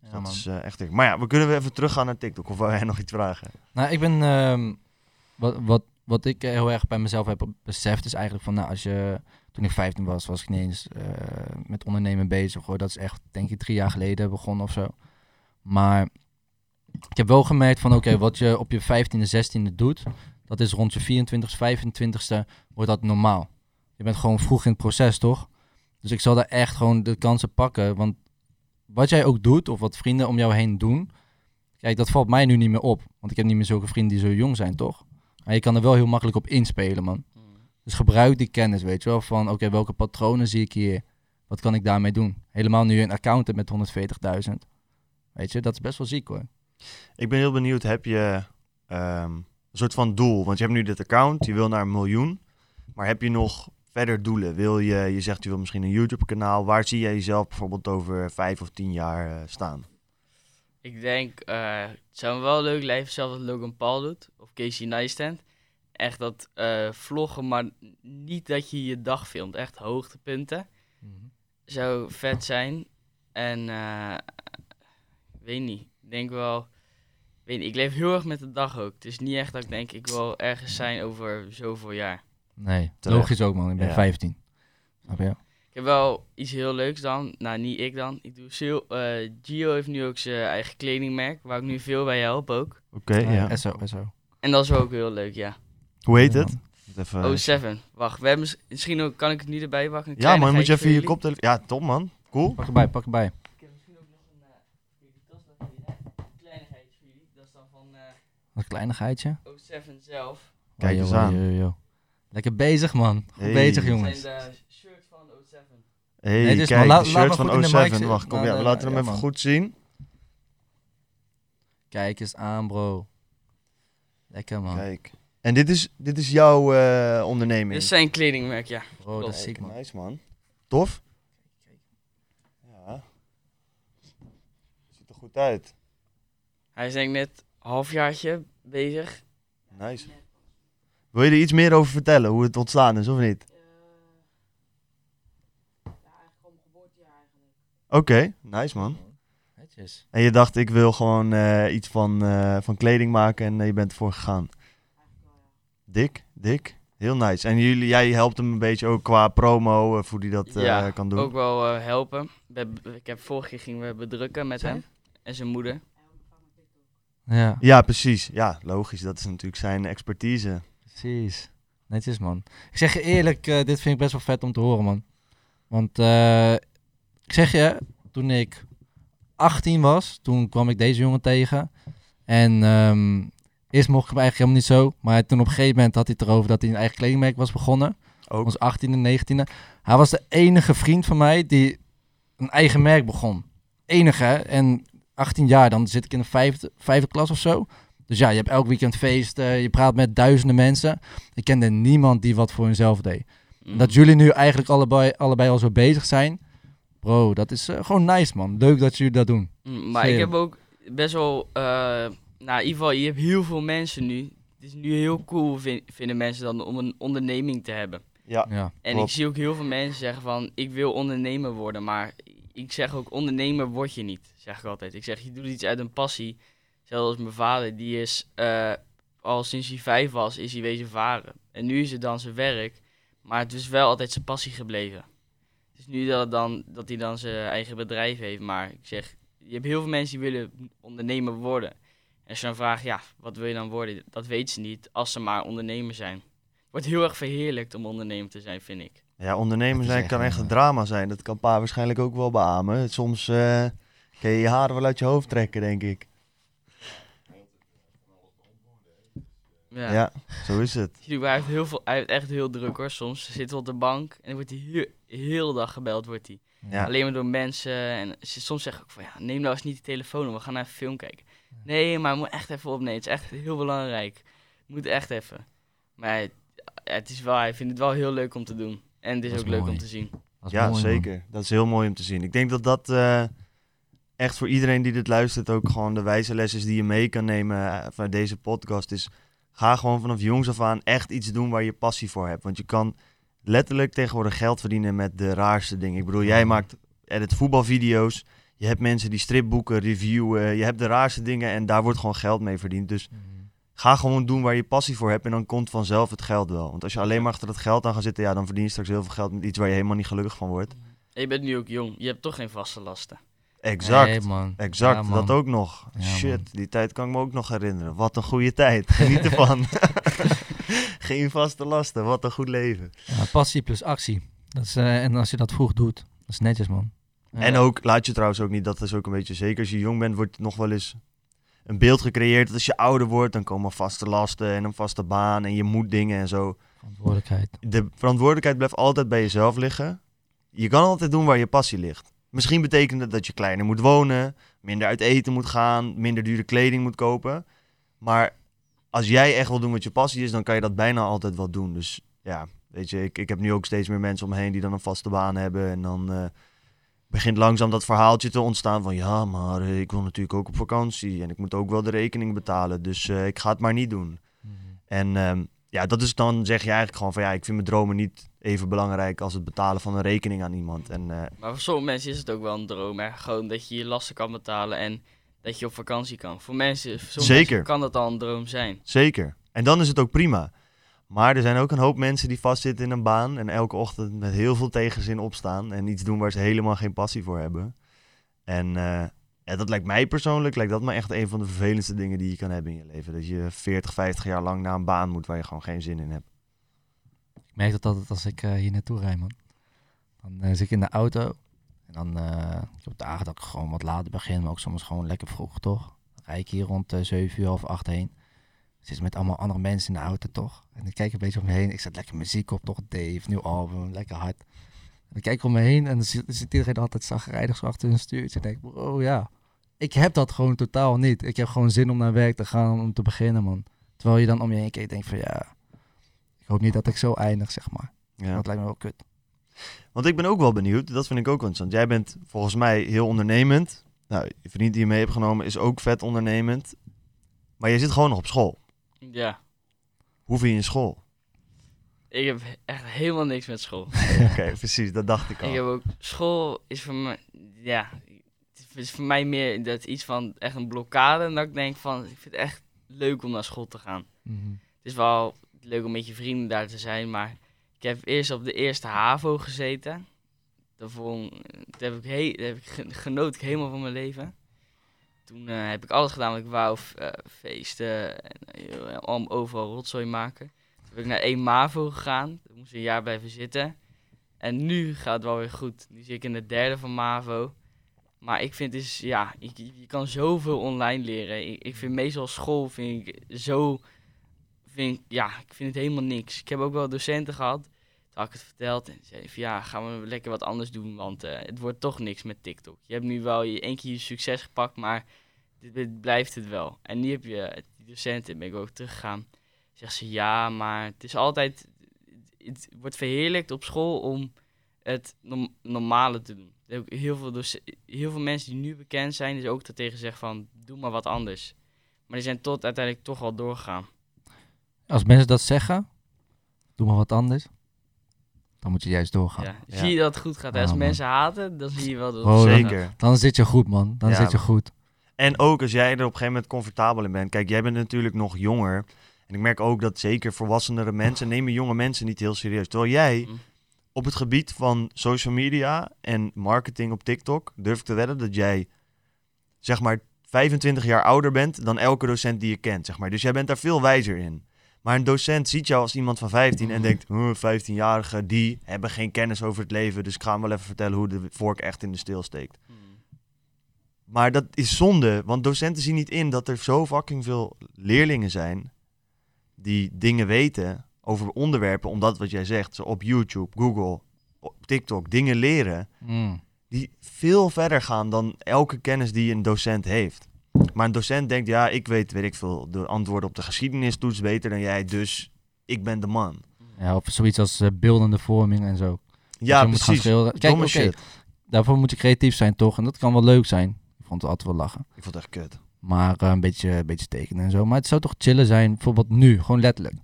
Ja, dat man. is eh, echt. Maar ja, we kunnen we even teruggaan naar TikTok. Of wil jij nog iets vragen? Nou, ik ben... ehm, wat, wat, wat ik heel erg bij mezelf heb beseft is eigenlijk van... Nou, als je... Toen ik 15 was, was ik niet eens eh, met ondernemen bezig hoor. Dat is echt, denk ik, drie jaar geleden begonnen of zo. Maar ik heb wel gemerkt van... Oké, *laughs* wat je op je 15e, 16e doet... Dat is rond je 24e, 25e wordt dat normaal. Je bent gewoon vroeg in het proces, toch? Dus ik zal daar echt gewoon de kansen pakken. Want wat jij ook doet, of wat vrienden om jou heen doen... Kijk, dat valt mij nu niet meer op. Want ik heb niet meer zulke vrienden die zo jong zijn, toch? Maar je kan er wel heel makkelijk op inspelen, man. Dus gebruik die kennis, weet je wel. Van, oké, welke patronen zie ik hier? Wat kan ik daarmee doen? Helemaal nu je een account hebt met 140.000. Weet je, dat is best wel ziek, hoor. Ik ben heel benieuwd, heb je ehm, een soort van doel? Want je hebt nu dit account, je wil naar een miljoen. Maar heb je nog verder doelen? Wil je, je zegt je wil misschien een YouTube kanaal. Waar zie jij jezelf bijvoorbeeld over vijf of tien jaar eh, staan? Ik denk, eh, het zou me wel leuk lijken, zelfs wat Logan Paul doet, of Casey Neistat. Echt dat eh, vloggen, maar niet dat je je dag filmt. Echt hoogtepunten. Zou vet zijn. En, eh, ik weet niet, ik denk wel, weet niet, ik leef heel erg met de dag ook. Het is niet echt dat ik denk, ik wil ergens zijn over zoveel jaar. Nee, Terecht. logisch ook, man. Ik ben Ja. 15. Snap je? Ik heb wel iets heel leuks dan. Nou, niet ik dan. Ik doe veel. eh, Gio heeft nu ook zijn eigen kledingmerk, waar ik nu veel bij help ook. Oké, Ah, ja. SO, SO. En dat is ook heel leuk, ja. Hoe heet Ja, het? Even, Oh, Seven. Wacht, we hebben, misschien ook, kan ik het nu erbij wachten? Een ja man, kleinigheidje moet je even je koptelefoon... Ja, top man. Cool. Pak erbij, pak erbij. Ik heb misschien ook nog een eh, kleinigheidje voor jullie. Dat is dan van eh Wat kleinigheidje. O7 zelf. Kijk Oh, eens aan. Lekker bezig, man. Goed Hey. bezig, jongens. zijn de shirts van O7. hey, Nee, dus, kijk, maar de shirt maar van goed in de mic O7. zitten. Wacht, kom, Nou, ja, we nou, laten hem ja, even man. goed zien. Kijk eens aan, bro. Lekker, man. Kijk. En dit is, dit is jouw eh, onderneming? Dit is zijn kledingmerk, ja. Bro, dat is Kijk, ziek, man. Nice man. Tof. Ja. Ziet er goed uit. Hij is denk ik net een halfjaartje bezig. Nice. Wil je er iets meer over vertellen, hoe het ontstaan is of niet? Oké, nice man. Netjes. En je dacht, ik wil gewoon eh, iets van, eh, van kleding maken en eh, je bent ervoor gegaan. Dik, dik. Heel nice. En jullie, jij helpt hem een beetje ook qua promo, of hoe die dat eh, ja, kan doen. ook wel eh, helpen. Ik heb vorige keer gingen we bedrukken met hem en zijn moeder. Ja, Ja, precies. Ja, logisch. Dat is natuurlijk zijn expertise. precies. Netjes, man. Ik zeg je eerlijk, eh, dit vind ik best wel vet om te horen, man. Want eh, ik zeg je, toen ik 18 was, toen kwam ik deze jongen tegen. En ehm, eerst mocht ik hem eigenlijk helemaal niet zo. Maar toen op een gegeven moment had hij het erover dat hij een eigen kledingmerk was begonnen. Ook. Ons 18e, 19e. Hij was de enige vriend van mij die een eigen merk begon. Enige? En 18 jaar, dan zit ik in de vijfde, vijfde klas of zo. Dus ja, je hebt elk weekend feest, eh, je praat met duizenden mensen. Ik kende niemand die wat voor hunzelf deed. Mm. Dat jullie nu eigenlijk allebei, allebei al zo bezig zijn. Bro, dat is eh, gewoon nice man. Leuk dat jullie dat doen. Mm, Maar ik heb ook best wel, eh, nou in ieder geval, je hebt heel veel mensen nu. Het is nu heel cool, vin- vinden mensen dan, om een onderneming te hebben. Ja, Ja. En Klopt. ik zie ook heel veel mensen zeggen van, ik wil ondernemer worden. Maar ik zeg ook, ondernemer word je niet, zeg ik altijd. Ik zeg, je doet iets uit een passie. Zelfs mijn vader, die is eh, al sinds hij vijf was, is hij wezen varen. En nu is het dan zijn werk, maar het is wel altijd zijn passie gebleven. Het is nu dat, het dan, dat hij dan zijn eigen bedrijf heeft, maar ik zeg, je hebt heel veel mensen die willen ondernemer worden. En als je dan vraagt, ja, wat wil je dan worden? Dat weten ze niet, als ze maar ondernemer zijn. Het wordt heel erg verheerlijkt om ondernemer te zijn, vind ik. Ja, ondernemer zijn echt kan een, echt een eh, drama zijn. Dat kan pa waarschijnlijk ook wel beamen. Soms eh kun je je haren wel uit je hoofd trekken, denk ik. Ja. Ja, zo is het. Hij heeft, heel veel, hij heeft echt heel druk hoor. Soms zit hij op de bank en dan wordt hij heel, heel de dag gebeld. Wordt hij. Ja. Alleen maar door mensen. En ze- soms zeg ik ook van ja, neem nou eens niet de telefoon op. We gaan naar een film kijken. Nee, maar we moeten echt even opnemen. Het is echt heel belangrijk. Moet echt even. Maar het is wel, hij vindt het wel heel leuk om te doen. En het is ook leuk om te zien. Ja, mooi, man. zeker. Dat is heel mooi om te zien. Ik denk dat dat eh, echt voor iedereen die dit luistert ook gewoon de wijze les is die je mee kan nemen eh, van deze podcast. Is ga gewoon vanaf jongs af aan echt iets doen waar je passie voor hebt. Want je kan letterlijk tegenwoordig geld verdienen met de raarste dingen. Ik bedoel, jij maakt edit voetbalvideo's. Je hebt mensen die stripboeken reviewen. Je hebt de raarste dingen en daar wordt gewoon geld mee verdiend. Dus Mhm. ga gewoon doen waar je passie voor hebt en dan komt vanzelf het geld wel. Want als je alleen maar achter het geld aan gaat zitten, ja, dan verdien je straks heel veel geld met iets waar je helemaal niet gelukkig van wordt. En je bent nu ook jong. Je hebt toch geen vaste lasten. Exact. Man. Exact, Ja, man. dat ook nog. Ja, Shit, man. die tijd kan ik me ook nog herinneren. Wat een goede tijd. *laughs* Geniet ervan. *laughs* Geen vaste lasten, wat een goed leven. Ja, passie plus actie. Dat is, eh, en als je dat vroeg doet, dat is netjes, man. Ja. En ook, laat je trouwens ook niet, dat is ook een beetje zeker. Als je jong bent, wordt nog wel eens een beeld gecreëerd. Dat als je ouder wordt, dan komen vaste lasten en een vaste baan en je moet dingen en zo. Verantwoordelijkheid. De verantwoordelijkheid blijft altijd bij jezelf liggen. Je kan altijd doen waar je passie ligt. Misschien betekent het dat je kleiner moet wonen, minder uit eten moet gaan, minder dure kleding moet kopen. Maar als jij echt wil doen wat je passie is, dan kan je dat bijna altijd wel doen. Dus ja, weet je, ik, ik heb nu ook steeds meer mensen om me heen die dan een vaste baan hebben. En dan eh, begint langzaam dat verhaaltje te ontstaan van ja, maar eh, ik wil natuurlijk ook op vakantie en ik moet ook wel de rekening betalen. Dus eh, ik ga het maar niet doen. En ehm, ja, dat is dan zeg je eigenlijk gewoon van ja, ik vind mijn dromen niet even belangrijk als het betalen van een rekening aan iemand. En eh, Maar voor sommige mensen is het ook wel een droom. Hè? Gewoon dat je je lasten kan betalen en dat je op vakantie kan. Voor mensen, voor Zeker. mensen kan dat al een droom zijn. zeker. En dan is het ook prima. Maar er zijn ook een hoop mensen die vastzitten in een baan en elke ochtend met heel veel tegenzin opstaan en iets doen waar ze helemaal geen passie voor hebben. En eh, dat lijkt mij persoonlijk, lijkt dat me echt een van de vervelendste dingen die je kan hebben in je leven. Dat je 40, 50 jaar lang naar een baan moet waar je gewoon geen zin in hebt. Ik merk dat altijd als ik eh, hier naartoe rijd, man. Dan eh, zit ik in de auto. En dan ik heb dagen dat ik gewoon wat later begin, maar ook soms gewoon lekker vroeg, toch? Dan rijd ik hier rond eh 7 uur of 8 heen. Zit met allemaal andere mensen in de auto, toch? En ik kijk een beetje om me heen. Ik zet lekker muziek op, toch? Dave, nieuw album, lekker hard. En ik kijk om me heen en dan zit, zit iedereen altijd zagrijdig zo achter hun stuurtje. En ik denk, bro, ja. Ik heb dat gewoon totaal niet. Ik heb gewoon zin om naar werk te gaan, om te beginnen, man. Terwijl je dan om je heen kijkt en denkt van, ja... Ik hoop niet dat ik zo eindig, zeg maar. Ja. Dat lijkt me wel kut. Want ik ben ook wel benieuwd, dat vind ik ook interessant. Jij bent volgens mij heel ondernemend. Nou, je vriend die je mee hebt genomen is ook vet ondernemend. Maar je zit gewoon nog op school. Ja, Hoe vind je school? ik heb echt helemaal niks met school. *laughs* Oké, precies, dat dacht ik al. Ik heb ook, school is voor mij, ja, het is voor mij meer dat iets van echt een blokkade. En dat ik denk van, ik vind het echt leuk om naar school te gaan. Het is wel leuk om met je vrienden daar te zijn, maar ik heb eerst op de eerste HAVO gezeten. Daarvoor daar heb ik, he, heb ik ge- genoot ik helemaal van mijn leven. Toen eh, heb ik alles gedaan wat ik wou, eh, feesten en eh, al- overal rotzooi maken. Toen ben ik naar 1 MAVO gegaan, daar moest ik een jaar blijven zitten. En nu gaat het wel weer goed. Nu zit ik in de derde van MAVO. Maar ik vind dus, ja, je kan zoveel online leren. Ik, ik vind meestal school vind ik zo, vind ja, ik vind het helemaal niks. Ik heb ook wel docenten gehad, toen had ik het verteld en zei ja, gaan we lekker wat anders doen, want eh, het wordt toch niks met TikTok. Je hebt nu wel je één keer je succes gepakt, maar dit, blijft het wel. En nu heb je, die docenten ben ik ook teruggegaan. Zegt ze, ja, maar het is altijd... Het wordt verheerlijkt op school om het norm- normale te doen. Heel veel, heel veel mensen die nu bekend zijn, die ook daartegen zeggen van, doe maar wat anders. Maar die zijn tot uiteindelijk toch wel doorgegaan. Als mensen dat zeggen, doe maar wat anders. Dan moet je juist doorgaan. Ja. Ja. Zie je dat het goed gaat. hè? Als man. mensen haten, dan zie je wel dat het Oh, goed dan- gaat. Zeker. Dan zit je goed, man. Dan Ja, zit je goed. En ook als jij er op een gegeven moment comfortabel in bent. Kijk, jij bent natuurlijk nog jonger. En ik merk ook dat zeker volwassenere mensen nemen jonge mensen niet heel serieus. Terwijl jij Mm. op het gebied van social media en marketing op TikTok durf ik te wedden dat jij zeg maar 25 jaar ouder bent dan elke docent die je kent. Zeg maar. Dus jij bent daar veel wijzer in. Maar een docent ziet jou als iemand van 15 en denkt, "Huh, 15-jarigen die hebben geen kennis over het leven, dus ik ga hem wel even vertellen hoe de vork echt in de steel steekt. Mm. Maar dat is zonde, want docenten zien niet in dat er zo fucking veel leerlingen zijn die dingen weten over onderwerpen, omdat wat jij zegt, ze op YouTube, Google, op TikTok dingen leren, Mm. die veel verder gaan dan elke kennis die een docent heeft. Maar een docent denkt, ja, ik weet, weet ik veel, de antwoorden op de geschiedenistoets beter dan jij, dus ik ben de man. Ja, of zoiets als eh, beeldende vorming en zo. Ja, precies. Kijk, Domme shit. daarvoor moet je creatief zijn, toch? En dat kan wel leuk zijn. Ik vond het altijd wel lachen. Ik vond het echt kut. Maar eh, een, beetje, een beetje tekenen en zo. Maar het zou toch chillen zijn, bijvoorbeeld nu, gewoon letterlijk.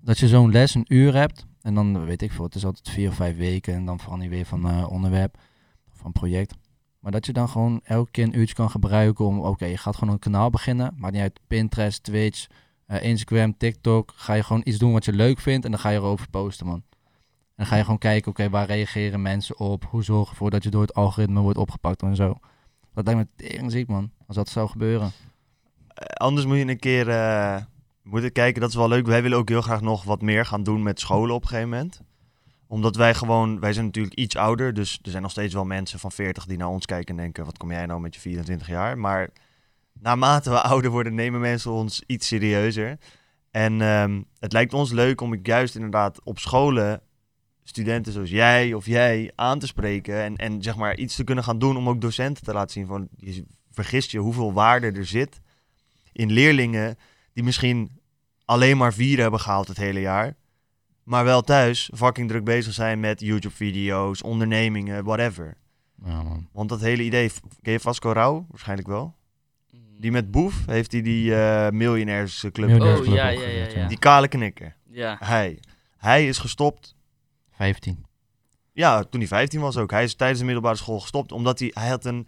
Dat je zo'n les een uur hebt. En dan weet ik veel, het is altijd vier of vijf weken. En dan verander je weer van eh, onderwerp, van project. Maar dat je dan gewoon elke keer een uurtje kan gebruiken om, oké, je gaat gewoon een kanaal beginnen. Maar niet uit Pinterest, Twitch, eh, Instagram, TikTok. Ga je gewoon iets doen wat je leuk vindt en dan ga je erover posten, man. En dan ga je gewoon kijken, oké, waar reageren mensen op? Hoe zorg je ervoor dat je door het algoritme wordt opgepakt en zo. Dat lijkt me tering ziek, man. Als dat zou gebeuren. Eh, anders moet je een keer eh, moeten kijken. Dat is wel leuk. Wij willen ook heel graag nog wat meer gaan doen met scholen op een gegeven moment. Omdat wij gewoon, wij zijn natuurlijk iets ouder. Dus er zijn nog steeds wel mensen van 40 die naar ons kijken en denken: wat kom jij nou met je 24 jaar? Maar naarmate we ouder worden, nemen mensen ons iets serieuzer. En ehm, het lijkt ons leuk om juist inderdaad op scholen studenten zoals jij of jij aan te spreken. En, en zeg maar iets te kunnen gaan doen om ook docenten te laten zien van je vergist je hoeveel waarde er zit in leerlingen die misschien alleen maar vier hebben gehaald het hele jaar. Maar wel thuis fucking druk bezig zijn met YouTube-video's, ondernemingen, whatever. Ja, man. Want dat hele idee, ken je Vasco Rauw? Waarschijnlijk wel. Mm. Die met Boef heeft hij die eh miljonairsclub. Miljonairs Oh, Club ja, ja, opgericht, ja, ja. Die kale knikker. Ja. Hij. Hij is gestopt. 15. Ja, toen hij 15 was ook. Hij is tijdens de middelbare school gestopt. Omdat hij, hij had een...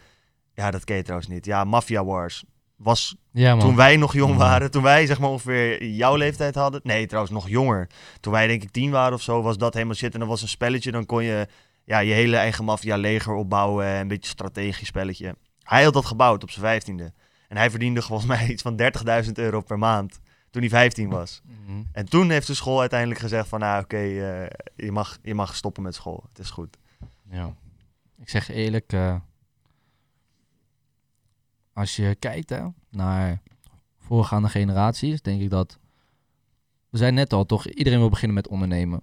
Ja, dat ken je trouwens niet. Ja, Mafia Wars. Was Ja, toen wij nog jong waren. Toen wij zeg maar ongeveer jouw leeftijd hadden. Nee, trouwens nog jonger. Toen wij denk ik tien waren of zo, was dat helemaal shit. En dat was een spelletje. Dan kon je ja, je hele eigen maffia leger opbouwen. Een beetje strategisch spelletje. Hij had dat gebouwd op zijn vijftiende. En hij verdiende volgens mij iets van 30.000 euro per maand. Toen hij 15 was. Mhm. En toen heeft de school uiteindelijk gezegd van... Nou oké, eh, je, mag, je mag stoppen met school. Het is goed. Ja. Ik zeg eerlijk, eh, als je kijkt hè, naar voorgaande generaties, denk ik dat... We zijn net al, toch? Iedereen wil beginnen met ondernemen.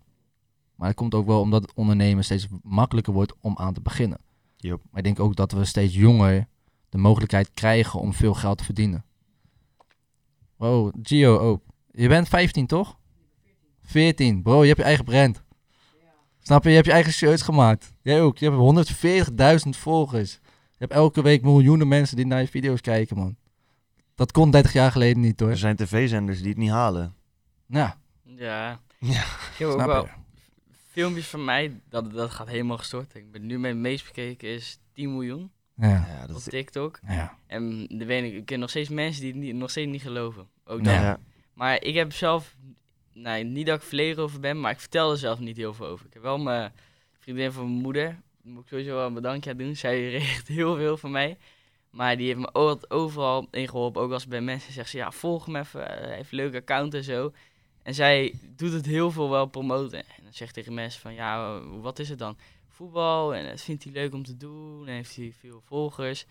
Maar het komt ook wel omdat het ondernemen steeds makkelijker wordt om aan te beginnen. Yup. Maar ik denk ook dat we steeds jonger de mogelijkheid krijgen om veel geld te verdienen. Wow, Gio ook. Je bent 15 toch? 14. Bro, je hebt je eigen brand. Snap je? Je hebt je eigen shirts gemaakt. Jij ook. Je hebt 140.000 volgers. Je hebt elke week miljoenen mensen die naar je video's kijken, man. Dat kon 30 jaar geleden niet, hoor. Er zijn tv-zenders die het niet halen. Ja, Ja. Ja. Ik heb ook snap wel je. filmpjes van mij, dat, dat gaat helemaal gestort. Ik ben nu mijn meest bekeken is 10 miljoen Ja, Ja, dat op is... TikTok. ja. En dan weet ik, ik ken nog steeds mensen die het niet, nog steeds niet geloven. Ook Ja. dan. Ja. Maar ik heb zelf, nou, niet dat ik verlegen over ben, maar ik vertel er zelf niet heel veel over. Ik heb wel mijn vriendin van mijn moeder, moet ik sowieso wel een bedankje doen. Zij *laughs* regelt heel veel van mij. Maar die heeft me overal in geholpen. Ook als ik bij mensen zeg, ze, ja, volg hem even, eh, hij heeft een leuk account en zo. En zij doet het heel veel wel promoten. En dan zegt tegen mensen van, ja, eh, wat is het dan? Voetbal, en dat vindt hij leuk om te doen, en heeft hij veel volgers.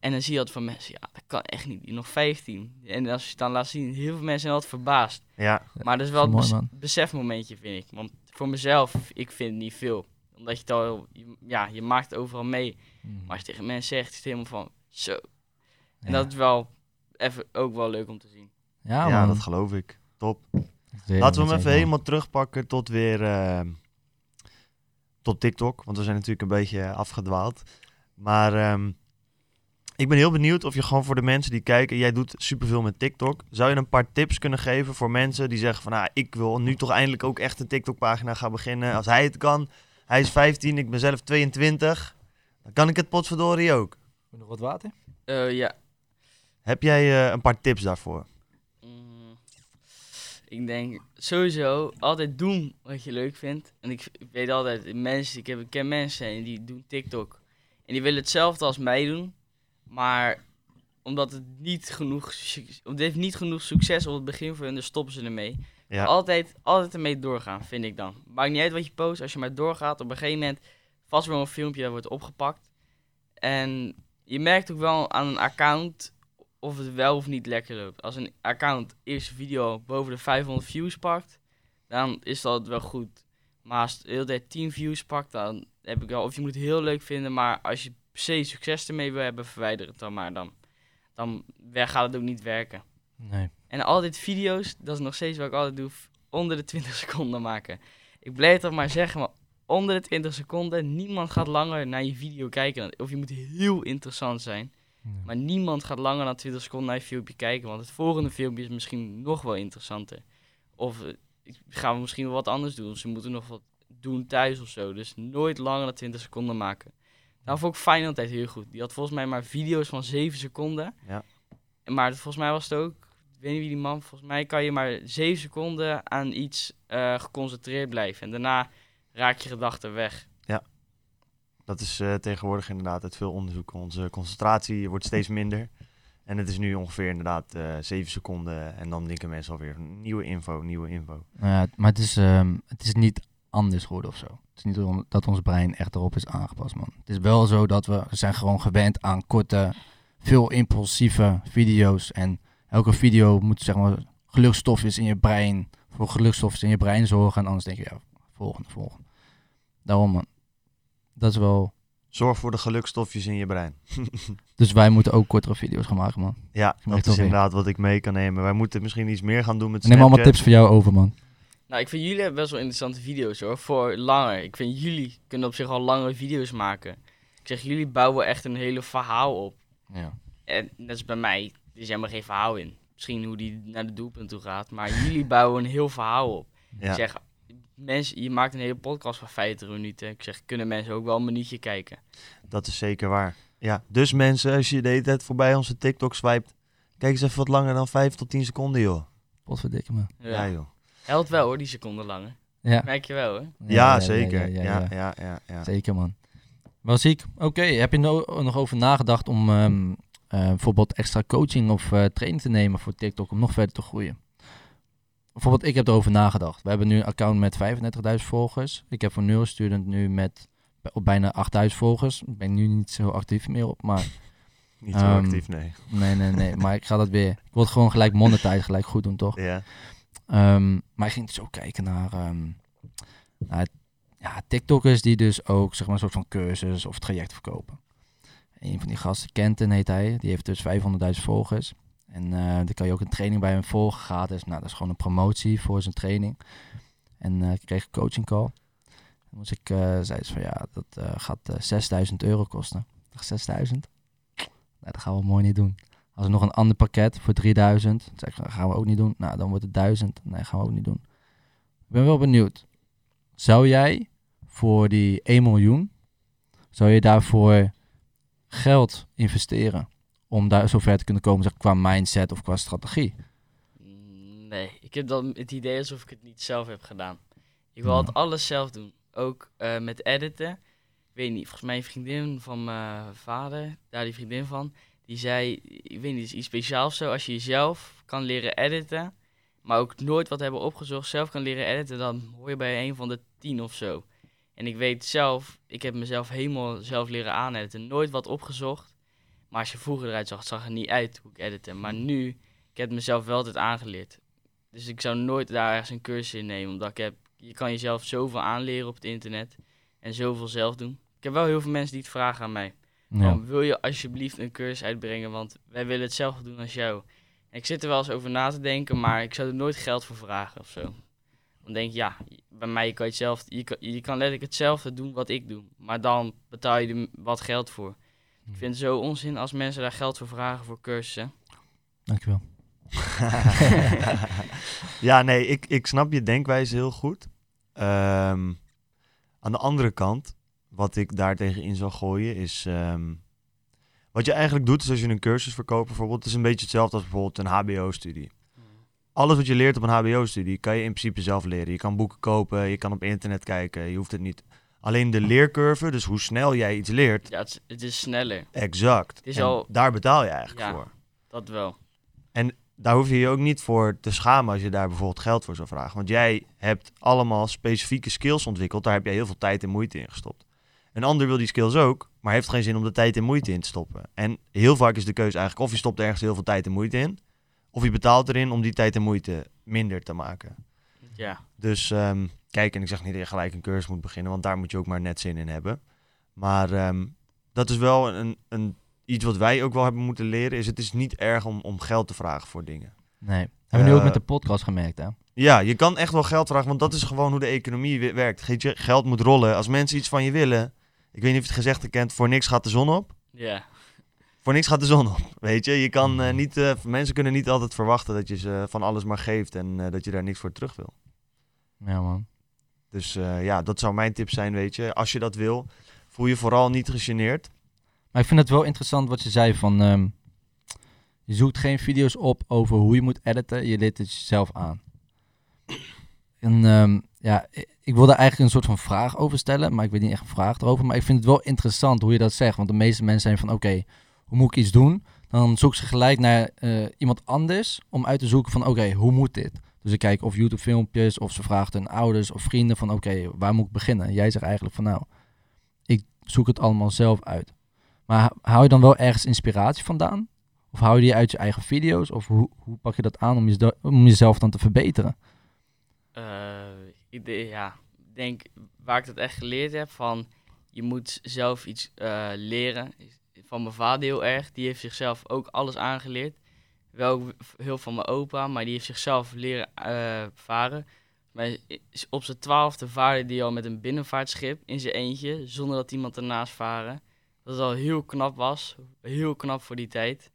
En dan zie je altijd van mensen, ja, dat kan echt niet, nog 15. En als je het dan laat zien, heel veel mensen zijn altijd verbaasd. ja. Maar dat is wel man. besefmomentje, vind ik. Want voor mezelf, ik vind het niet veel. Omdat je het al, ja, je maakt het overal mee. Maar als je tegen mensen zegt, is het helemaal van, zo. En Ja. dat is wel even ook wel leuk om te zien. Ja, dat geloof ik. Top. Laten we hem even helemaal terugpakken tot weer eh, tot TikTok. Want we zijn natuurlijk een beetje afgedwaald. Maar ehm, ik ben heel benieuwd of je gewoon voor de mensen die kijken, jij doet superveel met TikTok. Zou je een paar tips kunnen geven voor mensen die zeggen van, nou, ik wil nu toch eindelijk ook echt een TikTok-pagina gaan beginnen. Als hij het kan, hij is 15, ik ben zelf 22, dan kan ik het potverdorie ook. Nog wat water? Eh, ja. Heb jij eh, een paar tips daarvoor? Mm, ik denk sowieso altijd doen wat je leuk vindt. En ik, ik weet altijd, mensen, ik, heb, ik ken mensen en die doen TikTok. En die willen hetzelfde als mij doen. Maar omdat het niet genoeg, suc- het heeft niet genoeg succes op het begin voor hun, dan stoppen ze ermee. Altijd, altijd ermee doorgaan, vind ik dan. Maakt niet uit wat je post, als je maar doorgaat, op een gegeven moment vast wel een filmpje wordt opgepakt. En je merkt ook wel aan een account of het wel of niet lekker loopt. Als een account eerste video boven de 500 views pakt, dan is dat wel goed. Maar als het de hele tijd 10 views pakt, dan heb ik wel, of je moet het heel leuk vinden, maar als je per se succes ermee wil hebben, verwijder het dan maar. Dan, dan gaat het ook niet werken. Nee. En altijd video's, dat is nog steeds wat ik altijd doe, onder de 20 *laughs* seconden maken. Ik blijf dat maar zeggen, maar onder de 20 seconden, niemand gaat langer naar je video kijken. Of je moet heel interessant zijn. Maar niemand gaat langer dan 20 seconden naar je filmpje kijken, want het volgende filmpje is misschien nog wel interessanter. Of ik- gaan we misschien wel wat anders doen, of ze moeten nog wat doen thuis of zo. Dus nooit langer dan 20 seconden maken. Nou vond ik Fijn altijd heel goed. Die had volgens mij maar video's van 7 seconden. Ja. Maar volgens mij was het ook, weet niet wie die man, volgens mij kan je maar 7 seconden aan iets eh, geconcentreerd blijven. En daarna raak je gedachten weg. dat is eh, tegenwoordig inderdaad uit veel onderzoek. Onze concentratie wordt steeds minder. En het is nu ongeveer inderdaad eh 7 seconden. En dan denken mensen alweer nieuwe info, nieuwe info. Ja, maar het is, ehm, het is niet anders geworden of zo. Het is niet dat ons brein echt erop is aangepast, man. Het is wel zo dat we we zijn gewoon gewend aan korte, veel impulsieve video's. En elke video moet, zeg maar, gelukstofjes in je brein, voor gelukstofjes in je brein zorgen. En anders denk je, ja, volgende, volgende. Daarom, man. Dat is wel... Zorg voor de gelukstofjes in je brein. *laughs* Dus wij moeten ook kortere video's gaan maken, man. Ja, dat is inderdaad wat ik mee kan nemen. Wij moeten misschien iets meer gaan doen met neem allemaal tips voor jou over, man. Nou, ik vind jullie hebben best wel interessante video's hoor. Voor langer. Ik vind jullie kunnen op zich al langere video's maken. Ik zeg, jullie bouwen echt een hele verhaal op. Ja. En net als bij mij, er is helemaal geen verhaal in. Misschien hoe die naar de doelpunt toe gaat. Maar jullie *laughs* bouwen een heel verhaal op. Ja. Ik zeg, mensen, je maakt een hele podcast van 50 minuten. Ik zeg, kunnen mensen ook wel een minuutje kijken? Dat is zeker waar. Ja, dus mensen, als je de hele tijd voorbij onze TikTok swipet, kijk eens even wat langer dan 5 tot 10 seconden, joh. Potverdikke me. Ja. Ja, joh. Helpt wel hoor, die seconden langer. Ja, Merk je wel hè? Ja, zeker. ja, Ja, ja. ja, ja, ja. Zeker, man. Wel ziek. Oké, heb je no- nog over nagedacht om ehm, eh, bijvoorbeeld extra coaching of eh, training te nemen voor TikTok om nog verder te groeien? Bijvoorbeeld, ik heb erover nagedacht. We hebben nu een account met 35.000 volgers. Ik heb voor Neurostudent nu met op bijna 8.000 volgers. Ik ben nu niet zo actief meer op, maar *laughs* Niet zo Ehm, actief, nee. nee, nee, nee. maar ik ga dat weer. Ik wil het gewoon gelijk monetize, gelijk goed doen, toch? *laughs* Ja. Ehm, maar ik ging dus ook kijken naar, naar ja, TikTokkers die dus ook zeg maar, een soort van cursus of traject verkopen. Een van die gasten, Kenton heet hij, die heeft dus 500.000 volgers. En eh dan kan je ook een training bij hem volgen, gratis. Nou, dat is gewoon een promotie voor zijn training. En eh, ik kreeg een coaching call. Dan moest ik, eh zei ze van ja, dat gaat eh 6000 euro kosten. Ik dacht 6000? Nou, dat gaan we mooi niet doen. Als er nog een ander pakket voor 3000, dan zeg ik, gaan we ook niet doen. Nou, dan wordt het 1000. Nee, gaan we ook niet doen. Ik ben wel benieuwd. Zou jij voor die 1 miljoen, zou je daarvoor geld investeren? Om daar zover te kunnen komen, zeg, qua mindset of qua strategie? Nee, ik heb dan het idee alsof ik het niet zelf heb gedaan. Ik wil altijd alles zelf doen. Ook eh, met editen. Ik weet niet, volgens mij een vriendin van mijn vader, daar die vriendin van, die zei, ik weet niet, is iets speciaals zo. Als je jezelf kan leren editen, maar ook nooit wat hebben opgezocht, zelf kan leren editen, dan hoor je bij een van de tien of zo. En ik weet zelf, ik heb mezelf helemaal zelf leren aanediten, nooit wat opgezocht. Maar als je vroeger eruit zag, het zag er niet uit hoe ik editen. Maar nu, ik heb het mezelf wel altijd aangeleerd. Dus ik zou nooit daar ergens een cursus in nemen. Omdat ik heb, je kan jezelf zoveel aanleren op het internet. En zoveel zelf doen. Ik heb wel heel veel mensen die het vragen aan mij. Ja. Wil je alsjeblieft een cursus uitbrengen? Want wij willen hetzelfde doen als jou. Ik zit er wel eens over na te denken, maar ik zou er nooit geld voor vragen of zo. Dan denk ik, ja, bij mij kan je, het zelf, je, kan, je kan letterlijk hetzelfde doen wat ik doe. Maar dan betaal je er wat geld voor. Ik vind het zo onzin als mensen daar geld voor vragen voor cursussen. Dankjewel. *laughs* ja, nee, ik, ik snap je denkwijze heel goed. Ehm, aan de andere kant, wat ik daar tegenin zou gooien, is... ehm, wat je eigenlijk doet, is als je een cursus verkoopt bijvoorbeeld... het is een beetje hetzelfde als bijvoorbeeld een hbo-studie. Alles wat je leert op een hbo-studie, kan je in principe zelf leren. Je kan boeken kopen, je kan op internet kijken, je hoeft het niet... Alleen de leercurve, dus hoe snel jij iets leert, Ja, het, is- het is sneller. exact. is En al- daar betaal je eigenlijk Ja. voor. Dat wel. daar hoef je je ook niet voor te schamen als je daar bijvoorbeeld geld voor zou vragen. Want jij hebt allemaal specifieke skills ontwikkeld. Daar heb jij heel veel tijd en moeite in gestopt. Een ander wil die skills ook, maar heeft geen zin om de tijd en moeite in te stoppen. En heel vaak is de keuze eigenlijk of je stopt ergens heel veel tijd en moeite in, of je betaalt erin om die tijd en moeite minder te maken. Ja. Dus ehm, kijk, en ik zeg niet dat je gelijk een cursus moet beginnen, want daar moet je ook maar net zin in hebben. Maar ehm, dat is wel een, een, iets wat wij ook wel hebben moeten leren, is het is niet erg om, om geld te vragen voor dingen. Nee. Hebben we nu ook Eh, met de podcast gemerkt, hè? Ja, je kan echt wel geld vragen, want dat is gewoon hoe de economie we- werkt. Geld moet rollen. Als mensen iets van je willen, ik weet niet of je het gezegde kent, voor niks gaat de zon op. Ja. Voor niks gaat de zon op, weet je. je kan, eh, niet, eh, mensen kunnen niet altijd verwachten dat je ze van alles maar geeft en eh, dat je daar niks voor terug wil. Ja, man. Dus ja, dat zou mijn tip zijn, weet je. Als je dat wil, voel je vooral niet gegeneerd. Maar ik vind het wel interessant wat je zei van... ehm, je zoekt geen video's op over hoe je moet editen. Je leert het jezelf aan. En ehm, ja, ik, ik wil daar eigenlijk een soort van vraag over stellen. Maar ik weet niet echt een vraag erover. Maar ik vind het wel interessant hoe je dat zegt. Want de meeste mensen zijn van... Oké, moet ik iets doen? Dan zoeken ze gelijk naar eh, iemand anders om uit te zoeken van... Oké, hoe moet dit? Dus ze kijken of YouTube filmpjes of ze vragen hun ouders of vrienden van... Oké, waar moet ik beginnen? En jij zegt eigenlijk van nou... Ik zoek het allemaal zelf uit. Maar hou- je dan wel ergens inspiratie vandaan? Of hou je die uit je eigen video's? Of hoe, hoe pak je dat aan om, jezdo- om jezelf dan te verbeteren? Eh, ik de- ja, ik denk waar ik dat echt geleerd heb van je moet zelf iets eh, leren. Van mijn vader heel erg, die heeft zichzelf ook alles aangeleerd. Wel heel van mijn opa, maar die heeft zichzelf leren eh, varen. Maar op zijn twaalfde vaarde die al met een binnenvaartschip in zijn eentje, zonder dat iemand ernaast varen. Dat al heel knap was, heel knap voor die tijd.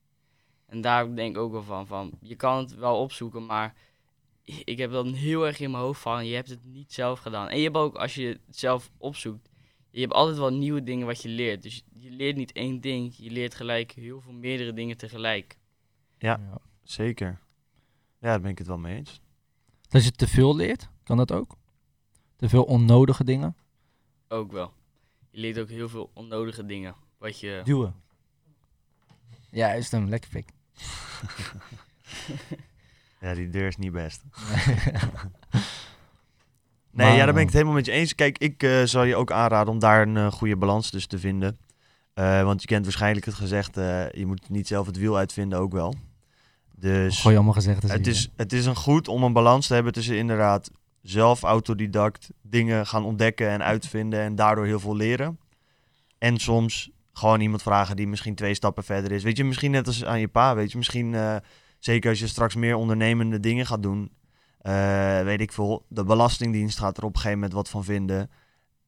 En daar denk ik ook wel van, van je kan het wel opzoeken, maar ik heb dan heel erg in mijn hoofd van, je hebt het niet zelf gedaan. En je hebt ook, als je het zelf opzoekt, je hebt altijd wel nieuwe dingen wat je leert. Dus je leert niet één ding, je leert gelijk heel veel meerdere dingen tegelijk. Ja. Zeker. Ja, daar ben ik het wel mee eens. Dat je te veel leert, kan dat ook? Te veel onnodige dingen? Ook wel. Je leert ook heel veel onnodige dingen. Wat je... Duwen. Ja, is hem. Lekker pik. *laughs* Ja, die deur is niet best. Maar, *laughs* Nee, ja, daar ben ik het helemaal met je eens. Kijk, ik eh zou je ook aanraden om daar een eh, goede balans tussen te vinden. Eh, want je kent waarschijnlijk het gezegd, eh, je moet niet zelf het wiel uitvinden ook wel. Dus Gooi allemaal gezegd. het is, het is een goed om een balans te hebben tussen inderdaad zelf autodidact dingen gaan ontdekken en uitvinden en daardoor heel veel leren. En soms gewoon iemand vragen die misschien twee stappen verder is. Weet je, misschien net als aan je pa, weet je. Misschien, eh, zeker als je straks meer ondernemende dingen gaat doen. weet ik veel, de Belastingdienst gaat er op een gegeven moment wat van vinden.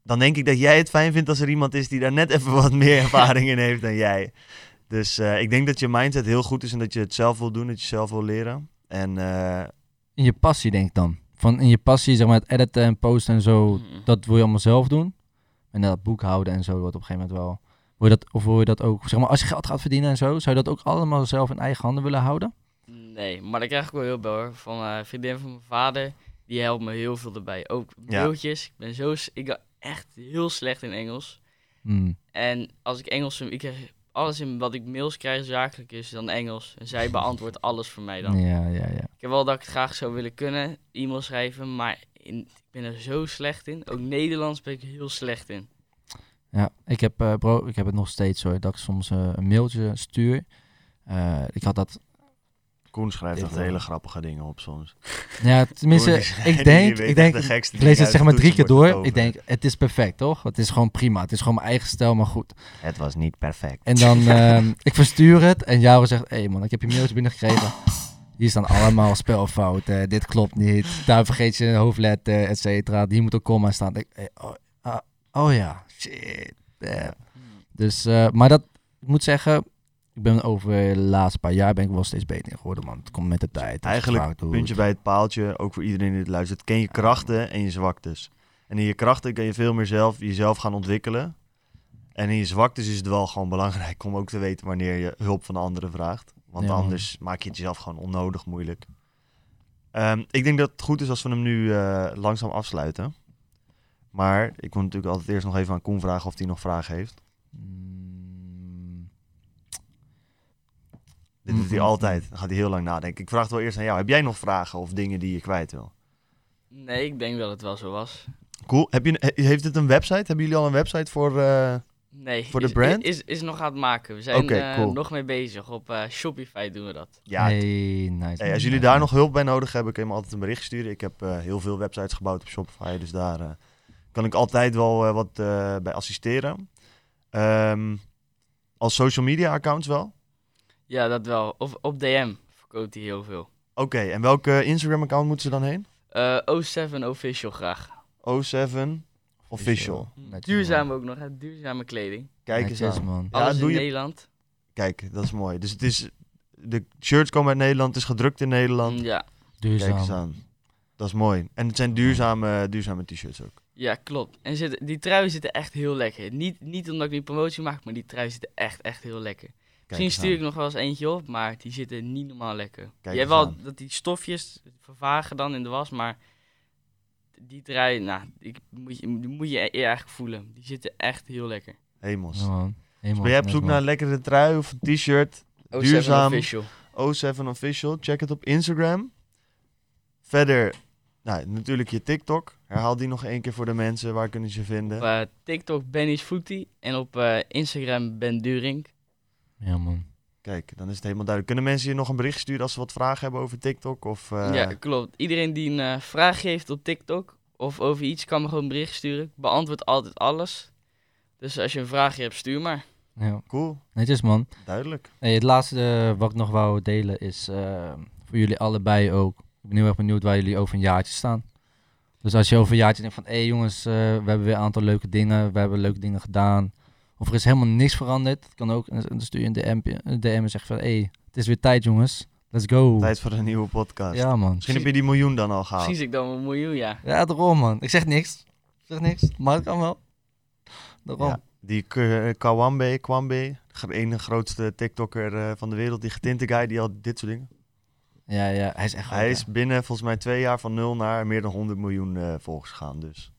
Dan denk ik dat jij het fijn vindt als er iemand is die daar net even wat meer ervaring in heeft dan jij. Dus eh, ik denk dat je mindset heel goed is en dat je het zelf wil doen, dat je zelf wil leren. En eh, In je passie, denk ik dan. Van in je passie, zeg maar, het editen en posten en zo, Mhm. dat wil je allemaal zelf doen. En dat boekhouden en zo wordt op een gegeven moment wel. Wil je dat, of wil je dat ook, zeg maar, als je geld gaat verdienen en zo, zou je dat ook allemaal zelf in eigen handen willen houden? Nee, maar daar krijg ik wel heel veel hoor. Van eh, een vriendin van mijn vader, die helpt me heel veel erbij. Ook Ja. mailtjes. Ik ben zo... Ik echt heel slecht in Engels. Hmm. En als ik Engels... Ik krijg alles in wat ik mails krijg zakelijk is dan Engels. En zij *laughs* beantwoordt alles voor mij dan. Ja, ja, ja. Ik heb wel dat ik het graag zou willen kunnen, e-mail schrijven, maar in, ik ben er zo slecht in. Ook Nederlands ben ik heel slecht in. Ja, ik heb, eh, bro, ik heb het nog steeds hoor, dat ik soms eh, een mailtje stuur. Eh, ik had dat, Koen schrijft echt hele grappige dingen op soms. ja, tenminste, ik denk, ik denk, de gekste ik lees het zeg maar drie keer door. Ik denk, het is perfect toch? Het is gewoon prima, het is gewoon mijn eigen stijl, maar goed. Het was niet perfect. En dan, *laughs* ehm, ik verstuur het en Jaro zegt, hé hey man, ik heb je mailtje binnengekregen. Hier staan allemaal spelfouten. Dit klopt niet. Daar vergeet je een hoofdletter, et cetera. Die moet ook komma staan. Ik, eh, oh, ah, oh ja, shit. eh. Dus, eh, maar dat, ik moet zeggen, ik ben over de laatste paar jaar ben ik wel steeds beter geworden, man. Het komt met de tijd. Het is Eigenlijk puntje bij het paaltje, ook voor iedereen die het luistert. Ken je krachten en je zwaktes. En in je krachten kan je veel meer zelf jezelf gaan ontwikkelen. En in je zwaktes is het wel gewoon belangrijk om ook te weten wanneer je hulp van anderen vraagt. Want Ja, anders maak je het jezelf gewoon onnodig moeilijk. Ehm, ik denk dat het goed is als we hem nu eh, langzaam afsluiten. Maar ik moet natuurlijk altijd eerst nog even aan Koen vragen of hij nog vragen heeft. Mm, Dit doet hij Mhm. altijd. Dan gaat hij heel lang nadenken. Ik vraag het wel eerst aan jou. Heb jij nog vragen of dingen die je kwijt wil? Nee, ik denk dat het wel zo was. Cool. Heb je, he- heeft het een website? Hebben jullie al een website voor... eh, Nee, Voor de is, brand? Is, is nog aan het maken. We zijn eh, nog mee bezig. Op eh, Shopify doen we dat. ja, hey, nice. Hey, als jullie daar nog hulp bij nodig hebben, kun je me altijd een bericht sturen. Ik heb heel veel websites gebouwd op Shopify, dus daar kan ik altijd wel wat eh, bij assisteren. Ehm, als social media accounts wel? Ja, dat wel. Of op DM verkoopt hij heel veel. Oké, en welke Instagram account moeten ze dan heen? Eh 07 Official graag. 07 Official. Duurzaam ook nog, hè? duurzame kleding. Kijk eens aan. man. Ja, Alles doe in je- Nederland. Kijk, dat is mooi. Dus het is, de shirts komen uit Nederland, het is gedrukt in Nederland. Mm, ja. Kijk eens Duurzaam. aan. Dat is mooi. En het zijn duurzame, duurzame t-shirts ook. ja, klopt. En zit, die truien zitten echt heel lekker. Niet, niet omdat ik nu promotie maak, maar die truien zitten echt, echt heel lekker. Kijk Misschien stuur ik nog wel eens eentje op, maar die zitten niet normaal lekker. je eens hebt wel aan. dat die stofjes vervagen dan in de was, maar die trui, nou, ik, moet, je, die moet je e- eigenlijk voelen. Die zitten echt heel lekker. Hemels. Ja. Dus Helemaal ben jij op zoek naar een lekkere trui of een t-shirt? 07 Duurzaam. Official. 07 Official. Check het op Instagram. Verder, nou, natuurlijk je TikTok. Herhaal die nog één keer voor de mensen. Waar kunnen ze je vinden? Op eh, TikTok Benny's Footy en op eh, Instagram Ben During. Ja, man. Kijk, dan is het helemaal duidelijk. Kunnen mensen je nog een bericht sturen als ze wat vragen hebben over TikTok? Of, eh, Ja, klopt. Iedereen die een eh, vraag heeft op TikTok of over iets, kan me gewoon een bericht sturen. Ik beantwoord altijd alles. Dus als je een vraagje hebt, stuur maar. Ja. Cool, Netjes, man. duidelijk. Hey, het laatste eh, wat ik nog wou delen is voor jullie allebei ook. Ik ben heel erg benieuwd waar jullie over een jaartje staan. Dus als je over een jaartje denkt van, hé hey jongens, we hebben weer een aantal leuke dingen, we hebben leuke dingen gedaan. Of er is helemaal niks veranderd. Het kan ook, en dan stuur je een DM, een DM en zeg van, hé, hey, het is weer tijd jongens, let's go. Tijd voor een nieuwe podcast. Ja man. Misschien heb je die miljoen dan al gehaald. Zit ik dan een miljoen, ja. Ja, daarom man. Ik zeg niks. Ik zeg niks, maar het kan wel. Daarom. Ja, die K- Kawambe, Kwambe, de ene grootste TikToker eh, van de wereld, die getinte guy, die al dit soort dingen. Ja, ja, hij is echt Hij goed, is binnen volgens mij twee jaar van nul naar meer dan 100 miljoen eh volgers gegaan. Dus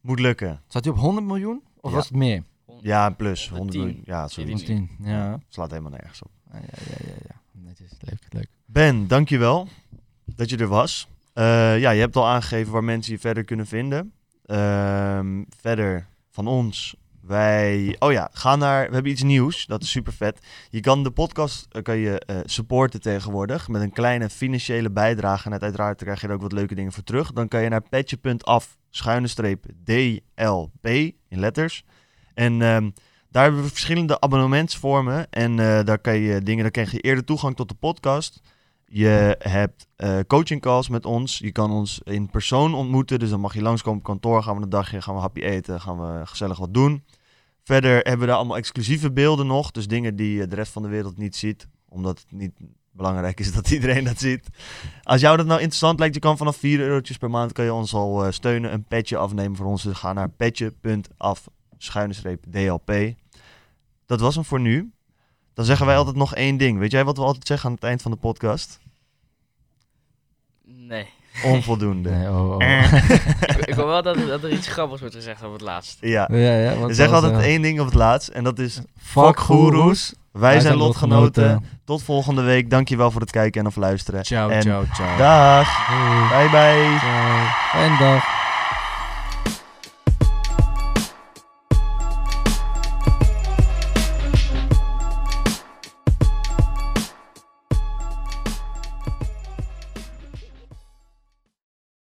moet lukken. Zat hij op 100 miljoen? Of Ja. was het meer? Ja, plus 100 110. miljoen. Ja, sorry. 110. 110, ja. Slaat helemaal nergens op. Ja, ja, ja, ja. Netjes, leuk, leuk. Ben, dankjewel dat je er was. Eh, ja, je hebt al aangegeven waar mensen je verder kunnen vinden. Ehm, verder van ons. Wij, oh ja, ga naar, we hebben iets nieuws, dat is super vet. Je kan de podcast eh, kan je, eh, supporten tegenwoordig met een kleine financiële bijdrage. En uiteraard krijg je er ook wat leuke dingen voor terug. Dan kan je naar petje.af, schuine streep, DLP in letters. En ehm, daar hebben we verschillende abonnementsvormen. En eh, daar kan je dingen, dan krijg je eerder toegang tot de podcast. Je hebt eh, coaching calls met ons. Je kan ons in persoon ontmoeten. Dus dan mag je langskomen op kantoor. Gaan we een dagje, gaan we happy eten. Gaan we gezellig wat doen. Verder hebben we daar allemaal exclusieve beelden nog. Dus dingen die de rest van de wereld niet ziet. Omdat het niet belangrijk is dat *laughs* iedereen dat ziet. Als jou dat nou interessant lijkt, je kan vanaf 4 eurotjes per maand kan je ons al eh, steunen. Een petje afnemen voor ons. Dus ga naar petje.af DLP. Dat was hem voor nu. Dan zeggen wij altijd nog één ding. Weet jij wat we altijd zeggen aan het eind van de podcast? Nee. Onvoldoende. Nee, oh, oh. ik, *laughs* ik hoor wel dat, dat er iets grappigs wordt gezegd op het laatst. Ja. Ja, ja, wat We zeggen was, altijd eh, één ding op het laatst. En dat is... Fuck goeroes. Wij zijn lotgenoten. Tot volgende week. Dankjewel voor het kijken en of luisteren. Ciao, en ciao, ciao. Dag. Bye bye. Ciao. Fijne dag.